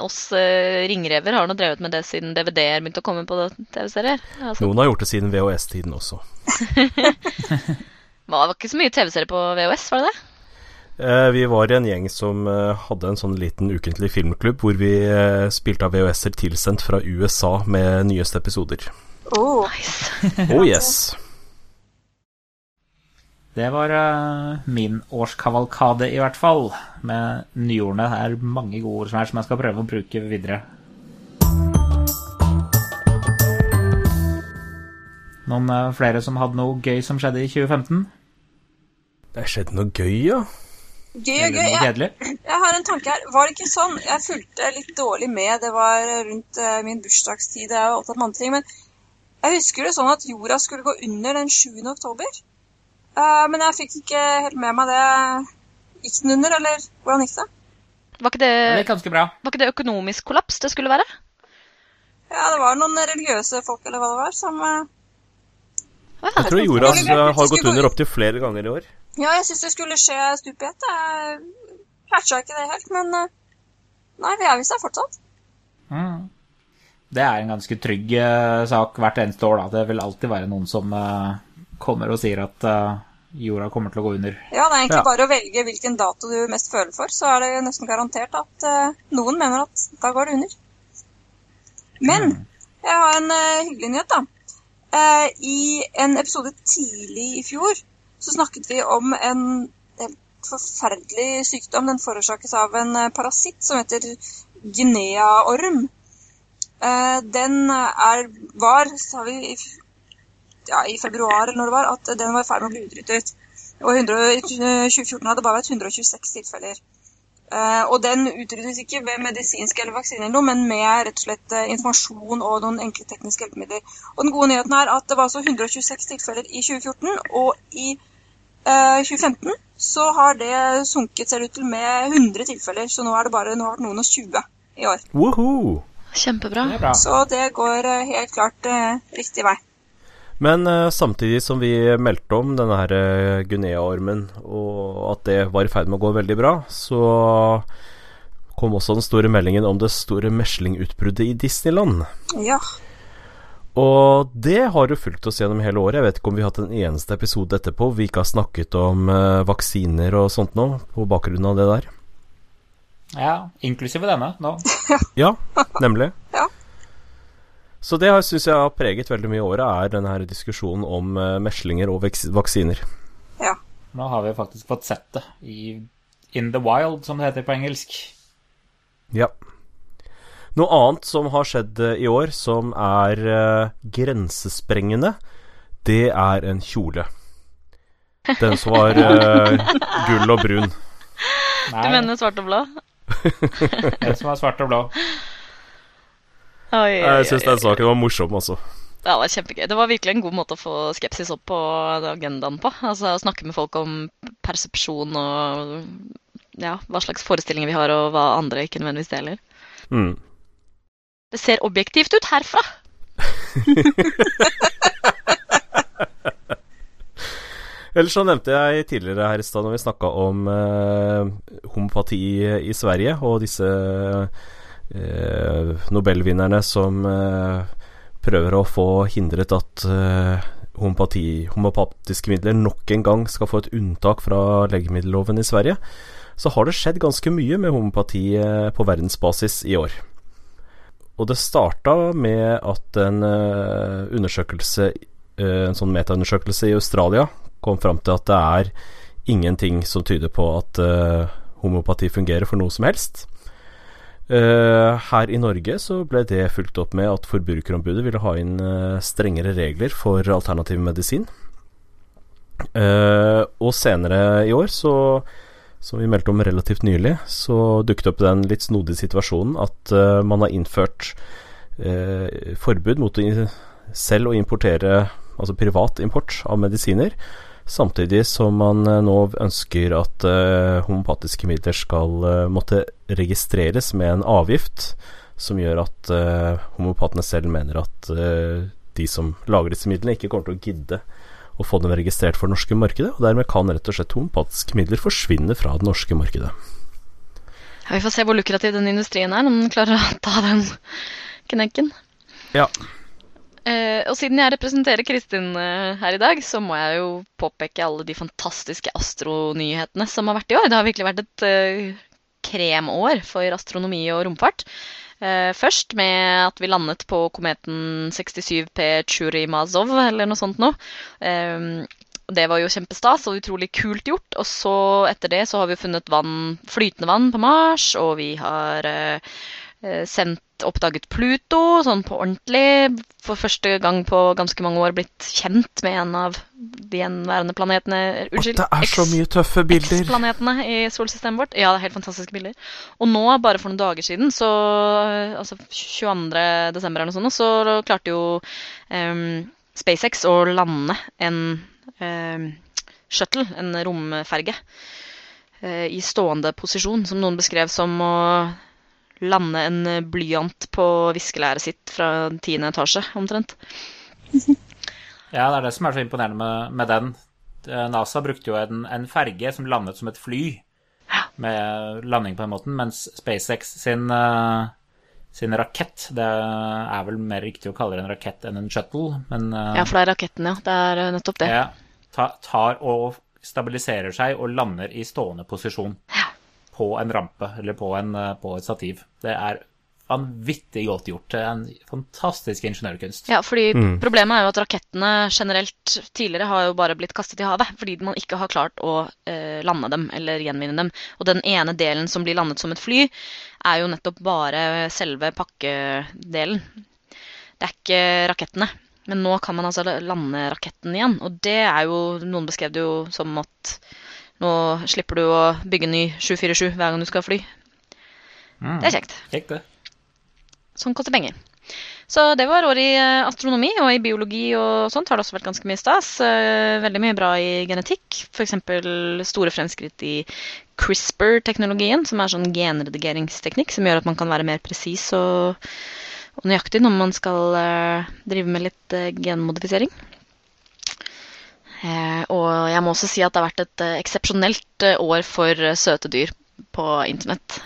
C: Oss eh, ringrever har nå drevet med det siden DVD-er begynte å komme på TV-serier. Altså,
D: Noen har gjort det siden VHS-tiden også.
C: det var ikke så mye TV-serier på VHS, var det det?
D: Eh, vi var en gjeng som eh, hadde en sånn liten ukentlig filmklubb hvor vi eh, spilte av VHS-er tilsendt fra USA med nyeste episoder.
E: Oh,
C: Nice.
D: Oh yes.
B: Det var eh, min årskavalkade, i hvert fall. Med nyordene. Det er mange gode ord som er som jeg skal prøve å bruke videre. Noen eh, flere som hadde noe gøy som skjedde i 2015?
D: Det skjedde noe gøy, ja.
E: gøy og gøy. Jeg, jeg har en tanke her. Var det ikke sånn Jeg fulgte litt dårlig med. Det var rundt eh, min bursdagstid. Jeg er opptatt med andre ting. Men jeg husker det sånn at jorda skulle gå under den 7. oktober. Eh, men jeg fikk ikke helt med meg det. Gikk den under, eller hvordan gikk det?
C: Var ikke det,
B: Det ganske bra.
C: var ikke det økonomisk kollaps det skulle være?
E: Ja, det var noen religiøse folk, eller hva det var, som eh,
C: Å,
D: Jeg tror jorda har gått under opptil flere ganger i år.
E: Ja, jeg syns det skulle skje stup i ett. Jeg catcha ikke det helt, men eh, Nei, vi er visst her fortsatt.
B: Mm. Det er en ganske trygg eh, sak hvert eneste år, da. Det vil alltid være noen som eh, kommer og sier at eh, jorda kommer til å gå under.
E: Ja, det er egentlig
D: Ja.
E: bare å velge hvilken dato du mest føler for, så er det nesten garantert at noen mener at da går det under. Men jeg har en hyggelig nyhet, da. I en episode tidlig i fjor så snakket vi om en helt forferdelig sykdom. Den forårsakes av en parasitt som heter guineaorm. Eh, den er, var, sa vi ja, i februar når det var, at den var i ferd med å bli utryddet. Og 100, i 2014 hadde det bare vært 126 tilfeller. Eh, og den utryddes ikke ved medisinsk eller vaksiner, men med rett og slett eh, informasjon og noen enkle tekniske hjelpemidler. Og den gode nyheten er at det var altså 126 tilfeller i 2014, og i eh, 2015 så har det sunket, ser ut til, med 100 tilfeller. Så nå er det bare nå har det noen og 20 i år.
D: Woohoo!
C: Kjempebra.
B: Det.
E: Så det går eh, helt klart eh, riktig vei.
D: Men eh, samtidig som vi meldte om denne her Guinea-ormen, og at det var i ferd med å gå veldig bra, så kom også den store meldingen om det store meslingutbruddet i Disneyland.
E: Ja.
D: Og det har jo fulgt oss gjennom hele året. Jeg vet ikke om vi har hatt en eneste episode etterpå hvor vi ikke har snakket om vaksiner og sånt nå, på bakgrunn av det der.
B: Ja, inklusive denne nå.
D: Ja, nemlig.
E: Ja.
D: Så det syns jeg har preget veldig mye i året, er denne her diskusjonen om eh, meslinger og vaksiner.
E: ja.
B: Nå har vi faktisk fått sett det i In the Wild, som det heter på engelsk.
D: Ja. Noe annet som har skjedd eh, i år, som er uh, grensesprengende, det er en kjole. Den som var uh, gull og brun.
B: Nei,
C: Du mener svart og blå?
B: en som er svart og blå.
C: Oi, oi,
D: Jeg syns den saken var morsom, altså.
C: Ja, det var kjempegøy. Det var virkelig en god måte å få skepsis opp på agendaen på. Altså å snakke med folk om persepsjon og ja, hva slags forestillinger vi har, og hva andre ikke nødvendigvis deler.
D: Mm.
C: Det ser objektivt ut herfra.
D: Ellers så nevnte jeg tidligere her i stad når vi snakka om eh, homopati i Sverige, og disse eh, nobelvinnerne som eh, prøver å få hindret at eh, homopati, homopatiske midler nok en gang skal få et unntak fra legemiddelloven i Sverige, så har det skjedd ganske mye med homopati eh, på verdensbasis i år. Og det starta med at en eh, undersøkelse, en sånn metaundersøkelse i Australia, kom fram til at det er ingenting som tyder på at uh, homopati fungerer for noe som helst. Uh, her i Norge så ble det fulgt opp med at Forbrukerombudet ville ha inn uh, strengere regler for alternativ medisin. Uh, og senere i år, så, som vi meldte om relativt nylig, så dukket opp den litt snodige situasjonen at man har innført forbud mot selv å importere, altså privat import av medisiner, samtidig som man eh, nå ønsker at uh, homopatiske midler skal uh, måtte registreres med en avgift, som gjør at uh, homopatene selv mener at de som lager disse midlene, ikke kommer til å gidde å få dem registrert for det norske markedet, og dermed kan rett og slett homopatiske midler forsvinne fra det norske markedet.
C: Ja, vi får se hvor lukrativ den industrien er, om den klarer å ta den knekken.
D: Ja.
C: Eh, og siden jeg representerer Kristin eh, her i dag, så må jeg jo påpeke alle de fantastiske astronyhetene som har vært i år. Det har virkelig vært et eh, kremår for astronomi og romfart. Eh, først med at vi landet på kometen 67P Churimazov, eller noe sånt noe. Eh, det var jo kjempestas og utrolig kult gjort. Og så etter det så har vi funnet vann, flytende vann på Mars, og vi har eh, sendt oppdaget Pluto sånn på ordentlig. For første gang på ganske mange år blitt kjent med en av de gjenværende planetene Unnskyld.
D: det er så mye tøffe bilder!
C: X-planetene i solsystemet vårt. Ja, det er helt fantastiske bilder. Og nå, bare for noen dager siden, så Altså 22. desember eller noe sånt, så klarte jo um, SpaceX å lande en um, shuttle, en romferge. uh, i stående posisjon, som noen beskrev som å lande en blyant på viskelæret sitt fra tiende etasje, omtrent.
B: Ja, det er det som er så imponerende med, med den. Eh, NASA brukte jo en, en ferge som landet som et fly med landing på den måten, mens SpaceX sin, uh, sin rakett Det er vel mer riktig å kalle det en rakett enn en shuttle, men
C: Ja, for det er raketten, ja. Det er nettopp det.
B: ja, tar og stabiliserer seg og lander i stående posisjon på en rampe eller på, en, uh, på et stativ. Det er vanvittig godt gjort. Det er en fantastisk ingeniørkunst.
C: Ja, fordi problemet er jo at rakettene generelt tidligere har jo bare blitt kastet i havet fordi man ikke har klart å eh, lande dem eller gjenvinne dem. Og den ene delen som blir landet som et fly, er jo nettopp bare selve pakkedelen. Det er ikke rakettene. Men nå kan man altså lande raketten igjen, og det er jo Noen beskrev det jo som at nå slipper du å bygge ny 747 hver gang du skal fly.
B: Mm.
C: Det er kjekt.
B: Kjekt, det.
C: Sånn koster penger. Så det var år i eh, astronomi, og i biologi og sånt har det også vært ganske mye stas. Eh, Veldig mye bra i genetikk, f.eks. store fremskritt i CRISPR-teknologien, som er sånn genredigeringsteknikk som gjør at man kan være mer presis og, og nøyaktig når man skal eh, drive med litt genmodifisering. Eh, og jeg må også si at det har vært et eh, eksepsjonelt eh, år for søte dyr på internett.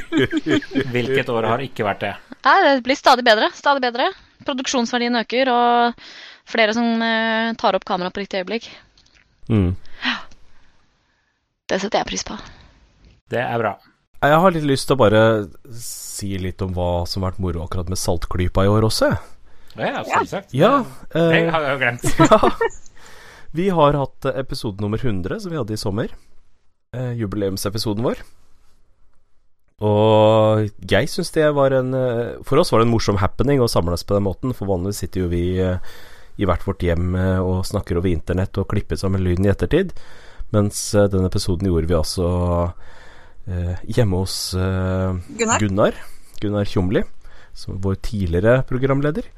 B: Hvilket år har ikke vært det?
C: Nei, det blir stadig bedre. Stadig bedre. Produksjonsverdien øker, og flere som tar opp kamera på riktig øyeblikk.
D: Mm.
C: Det setter jeg pris på.
B: Det er bra.
D: Jeg har litt lyst til å bare si litt om hva som har vært moro akkurat med Saltklypa i år også.
B: Ja, selvsagt.
D: Ja,
B: Det
D: eh,
B: har jeg jo glemt.
D: ja. Vi har hatt eh, episode nummer 100, som vi hadde i sommer. Eh, jubileumsepisoden vår. Og jeg syns det var en eh, For oss var det en morsom happening å samles på den måten, for vanligvis sitter jo vi eh, i hvert vårt hjem og snakker over internett og klipper sammen lyden i ettertid. Mens den episoden gjorde vi altså eh, hjemme hos eh,
E: Gunnar?
D: Gunnar, Gunnar Tjomli, som vår tidligere programleder.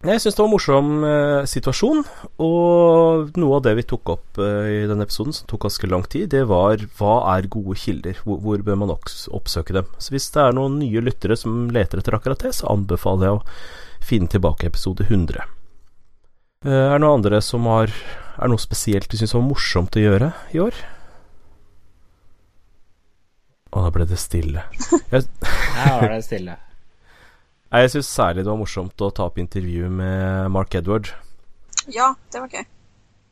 D: Jeg syns det var en morsom eh, situasjon, og noe av det vi tok opp eh, i denne episoden, som tok ganske lang tid, det var hva er gode kilder? Hvor, hvor bør man oppsøke dem? Så hvis det er noen nye lyttere som leter etter akkurat det, så anbefaler jeg å finne tilbake episode 100. Eh, er det noen andre som har Er noe spesielt du syns var morsomt å gjøre i år? Å, da ble det stille. Jeg,
B: Her var det stille.
D: Jeg syns særlig det var morsomt å ta opp intervju med Mark Edward.
E: Ja, det var gøy.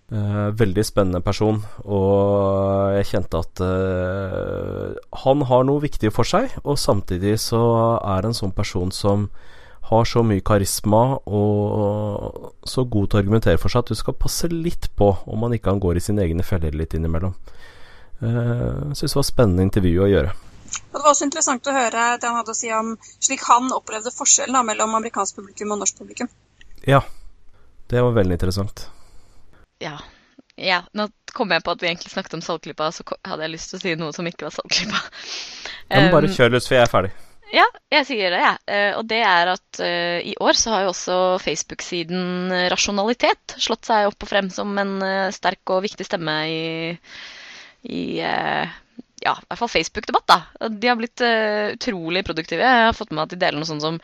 D: Eh, veldig spennende person, og jeg kjente at eh, han har noe viktig for seg, og samtidig så er han en sånn person som har så mye karisma og så god til å argumentere for seg at du skal passe litt på om han ikke han går i sine egne feller litt innimellom. Uh, Syns det var et spennende intervju å gjøre.
E: Og Det var også interessant å høre det han hadde å si om slik han opplevde forskjellen da, mellom amerikansk publikum og norsk publikum.
D: Ja, det var veldig interessant.
C: Ja. ja. Nå kom jeg på at vi egentlig snakket om Saltklypa, så hadde jeg lyst til å si noe som ikke var Saltklypa.
D: Ja, men bare
C: Um,
D: kjør løs, for jeg er ferdig.
C: Ja, jeg sier det, jeg. Ja. Og det er at uh, i år så har jo også Facebook-siden eh, Rasjonalitet slått seg opp og frem som en uh, sterk og viktig stemme i, i eh, ja, i hvert fall Facebook-debatt, da. De har blitt uh, utrolig produktive. Jeg har fått med at de deler noe sånn som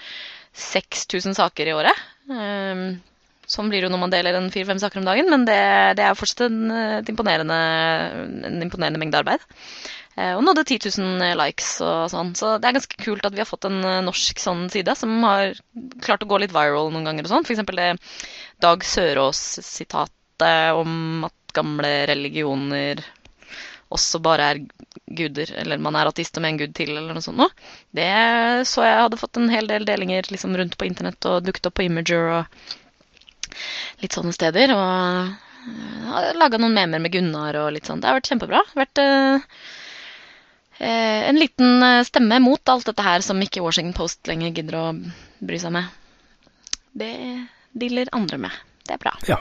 C: 6000 saker i året. Um, sånn blir det jo når man deler en fire-fem saker om dagen, men det, det er fortsatt en, et imponerende, en imponerende mengde arbeid. Uh, Og nådde 10 000 likes og sånn. Så det er ganske kult at vi har fått en eh, norsk sånn side som har klart å gå litt viral noen ganger og sånn. Eksempel det Dag Sørås-sitatet om at gamle religioner også bare er guder, eller man er ateist med en gud til, eller noe sånt noe. Det så jeg hadde fått en hel del delinger liksom rundt på internett og dukket opp på Imager og litt sånne steder. Og jeg laga noen memer med Gunnar og litt sånn. Det har vært kjempebra. Vært eh, eh, en liten eh, stemme mot alt dette her som ikke Washington Post lenger gidder å bry seg med. Det dealer andre med. Det er bra.
D: Ja.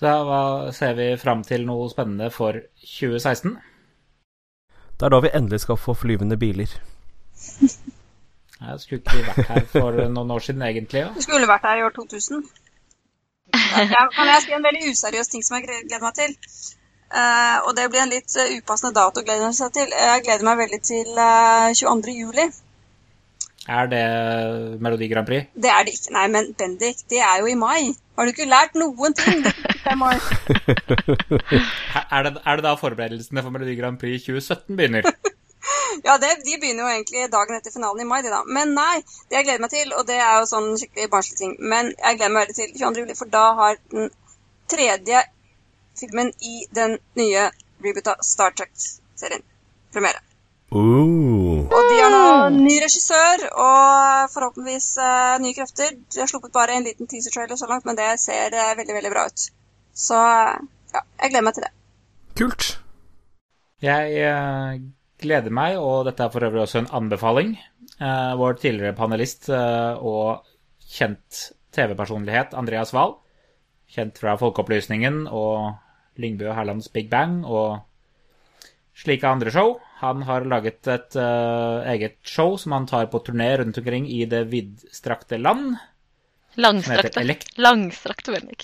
B: Så hva- ser vi fram til noe spennende for 2016.
D: Det er da vi endelig skal få flyvende biler.
B: Jeg skulle ikke vært her for noen år siden, egentlig. Ja.
E: Du skulle vært her i år 2000. Ja, kan jeg si en veldig useriøs ting som jeg gleder meg til? Uh, og det blir en litt eh, upassende dato å glede seg til. Jeg gleder meg veldig til uh, 22. juli.
B: Er det Melodi Grand Prix?
E: Det er det ikke. Nei, men Bendik, det er jo i mai. Har du ikke lært noen ting? Det er mai.
B: Er det, er det da forberedelsene for Melodi Grand Prix 2017 begynner?
E: Ja, det, de begynner jo egentlig dagen etter finalen i mai, de da. Men nei, det jeg gleder meg til, og det er jo sånn skikkelig barnslig ting, men jeg gleder meg veldig til 22. juli, for da har den tredje filmen i den nye reboota Star Trek-serien premiere.
D: Uh.
E: Og de har nå ny regissør og forhåpentligvis uh, nye krefter. De har sluppet bare en liten teaser-trailer så langt, men det ser uh, veldig, veldig bra ut. Så ja, jeg gleder meg til det.
D: Kult.
B: Jeg uh, gleder meg, og dette er for øvrig også en anbefaling. Eh, vår tidligere panelist eh, og kjent TV-personlighet Andreas Wahl, kjent fra Folkeopplysningen og Lyngbø og Herlands Big Bang og slike andre show. Han har laget et uh, eget show som han tar på turné rundt omkring i det vidstrakte land.
C: Langstrakte.
B: elekt-
C: Langstrakte, jeg.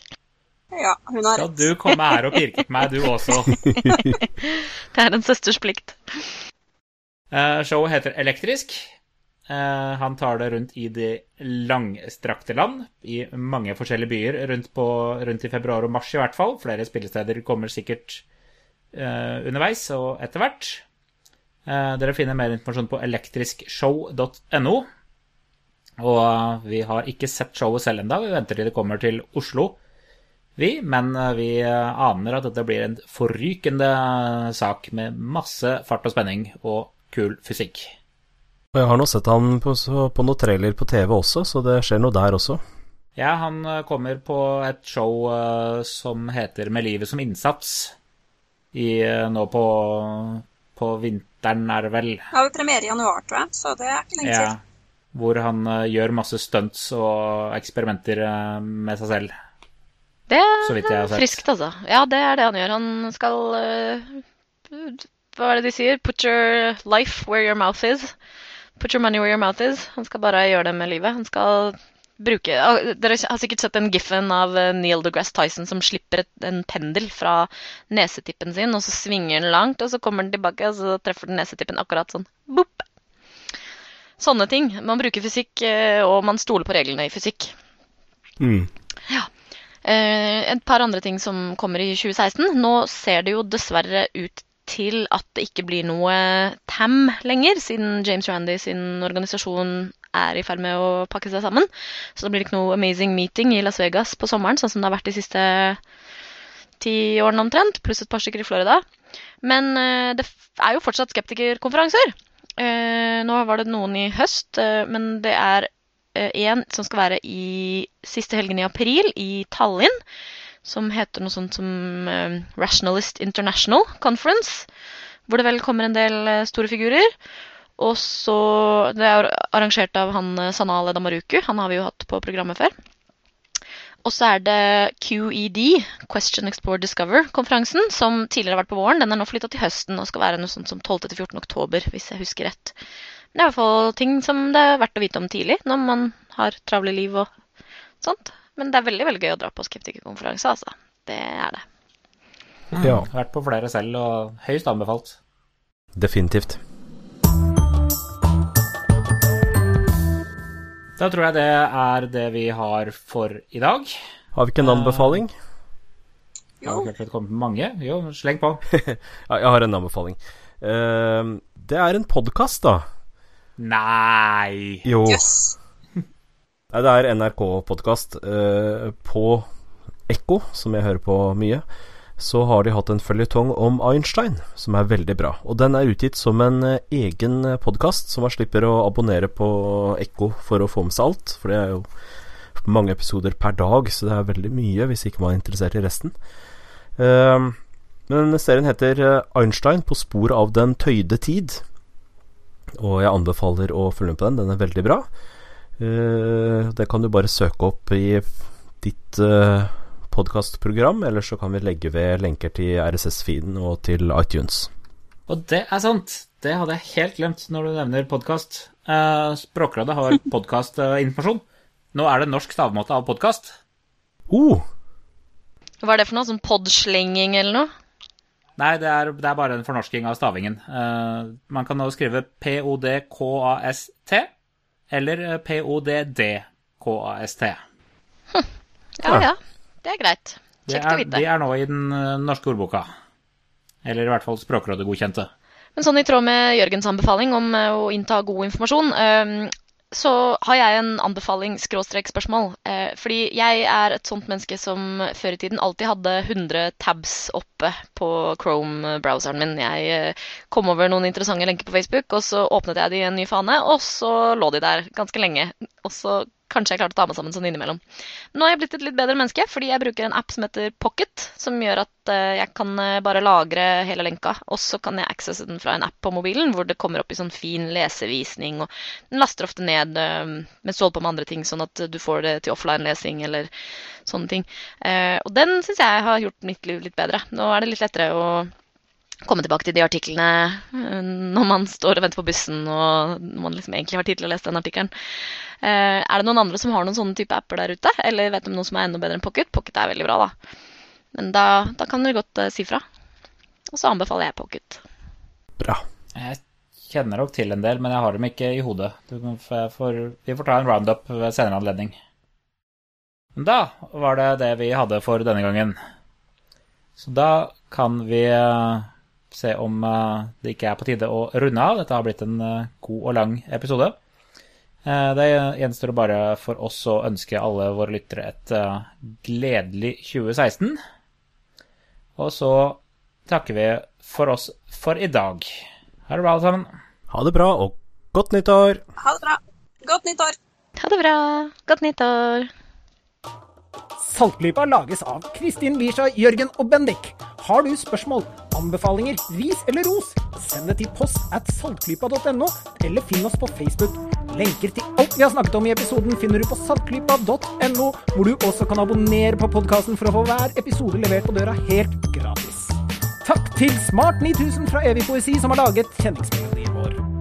E: Ja, hun har
B: Skal du komme her og pirke på meg, du også?
C: Det er en søsters plikt.
B: Uh, showet heter Elektrisk. Uh, han tar det rundt i det langstrakte land, i mange forskjellige byer rundt, på, rundt i februar og mars i hvert fall. Flere spillesteder kommer sikkert uh, underveis og etter hvert. Eh, dere finner mer informasjon på elektriskshow.no. Og eh, vi har ikke sett showet selv ennå, vi venter til det kommer til Oslo. Vi, men eh, vi aner at dette blir en forrykende sak med masse fart og spenning og kul fysikk.
D: Og jeg har nå sett han på, på noen trailer på TV også, så det skjer noe der også.
B: Ja, han kommer på et show som heter Med livet som innsats. I, nå på, på vinteren, er det vel.
E: Ja, vi premierer i januar, tror jeg, så det er ikke lenge
B: Ja,
E: til.
B: hvor han eh, gjør masse stunts og eksperimenter eh, med seg selv.
C: Det er friskt, altså. Ja, det er det han gjør. Han skal eh, Hva er det de sier? Put your life where your mouth is. Put your money where your mouth is. Han skal bare gjøre det med livet. Han skal bruke Dere har sikkert sett den giffen av eh, Neil deGrasse Tyson som slipper en pendel fra nesetippen sin, og så svinger den langt, og så kommer den tilbake, og så treffer den nesetippen akkurat sånn. Boop. Sånne ting. Man bruker fysikk, eh, og man stoler på reglene i fysikk.
D: Mm.
C: Ja. et par andre ting som kommer i 2016. Nå ser det jo dessverre ut til at det ikke blir noe TAM lenger, siden James Randy sin organisasjon er i ferd med å pakke seg sammen. Så da blir det ikke noe Amazing Meeting i Las Vegas på sommeren, sånn som det har vært de siste ti årene omtrent, pluss et par stykker i Florida. Men eh, det er jo fortsatt skeptikerkonferanser. Eh, nå var det noen i høst, eh, men det er en som skal være i siste helgen i april i Tallinn, som heter noe sånt som Rationalist International Conference, hvor det vel kommer en del store figurer. Og så Det er arrangert av han Sanale Sanal Edamaruku, han har vi jo hatt på programmet før. Og så er det QED, Question Explore Discover-konferansen, som tidligere har vært på våren. Den er nå flytta til høsten og skal være noe sånt som 12.-14. oktober, hvis jeg husker rett. Men det er i hvert fall ting som det er verdt å vite om tidlig, når man har travle liv og sånt. Men det er veldig veldig gøy å dra på skeptikerkonferanse, altså. Det er det.
D: Ja,
B: Vært på flere selv, og høyst anbefalt.
D: definitivt.
B: Da tror jeg det er det vi har for i dag.
D: Har vi ikke en anbefaling?
B: Har
E: Jo,
B: vi klart det kommer mange? Jo, sleng på.
D: Jeg har en anbefaling. Uh, det er en podkast, da.
B: Nei!
D: Jo.
E: Yes.
D: Nei, det er NRK-podkast. Uh, på Ekko, som jeg hører på mye, så har de hatt en føljetong om Einstein, som er veldig bra. Og den er utgitt som en eh, egen podkast, så man slipper å abonnere på Ekko for å få med seg alt. For det er jo mange episoder per dag, så det er veldig mye hvis ikke man er interessert i resten. Eh, men serien heter eh, Einstein på spor av den tøyde tid. Og jeg anbefaler å følge med på den. Den er veldig bra. Eh, det kan du bare søke opp i ditt podkastprogram, eller så kan vi legge ved lenker til RSS-feeden og til iTunes.
B: Og det er sant. Det hadde jeg helt glemt når du nevner podkast. Språkrådet har podkastinformasjon. Nå er det norsk stavmåte av podkast.
D: Uh.
C: Hva er det for noe? Sånn podslenging eller noe?
B: Nei, det er, det er bare en fornorsking av stavingen. Uh, man kan nå skrive P-O-D-K-A-S-T eller eh, P-O-D-D-K-A-S-T.
C: Ja ja, det er greit. Kjekt å vite.
B: Det er nå i den eh, norske ordboka. Eller i hvert fall Språkrådet godkjente.
C: Men sånn i tråd med Jørgens anbefaling om eh, å innta god informasjon, eh, så har jeg en anbefaling skråstrek spørsmål. Eh, fordi jeg er et sånt menneske som før i tiden alltid hadde 100 tabs oppe på Chrome-browseren min. Jeg kom over noen interessante lenker på Facebook, og så åpnet jeg de i en ny fane, og så lå de der ganske lenge. Og så kanskje jeg klarte å ta meg sammen sånn innimellom. Nå har jeg blitt et litt bedre menneske, fordi jeg bruker en app som heter Pocket, som gjør at eh, jeg kan eh, bare lagre hele lenka, og så kan jeg accesse den fra en app på mobilen, hvor det kommer opp i sånn fin lesevisning, og den laster ofte ned mens du holder på med andre ting, sånn at du får det til offline-lesing eller sånne ting. Eh, og den syns jeg har gjort mitt liv litt bedre. Nå er det litt lettere å komme tilbake til de artiklene eh, når man står og venter på bussen og man liksom egentlig har tid til å lese den artikkelen. Eh, er det noen andre som har noen sånne type apper der ute? Eller vet du om noen som er enda bedre enn Pocket? Pocket er veldig bra, da. Men da, da kan dere godt eh, si fra. Og så anbefaler jeg Pocket.
D: Bra.
B: Jeg kjenner nok til en del, men jeg har dem ikke i hodet. Du får- vi får ta en roundup ved senere anledning. Men da var det det vi hadde for denne gangen. Så da kan vi se om eh, det ikke er på tide å runde av. Dette har blitt en eh, god og lang episode. Eh, Det gjenstår bare for oss å ønske alle våre lyttere et gledelig 2016. Og så takker vi for oss for i dag. Ha det bra, alle sammen.
D: Ha det bra, og godt nyttår!
E: Ha det bra. Godt nyttår.
C: Ha det bra. Godt nyttår.
A: Saltklypa lages av Kristin Lisha, Jørgen og Bendik. Har du spørsmål, anbefalinger, ris eller ros, send det til post at saltklypa.no, eller finn oss på Facebook. Lenker til alt vi har snakket om i episoden finner du på saltklypa.no, hvor du også kan abonnere på podkasten for å få hver episode levert på døra helt gratis. Takk til Smart 9000 fra Evig poesi som har laget kjenningsmelodien.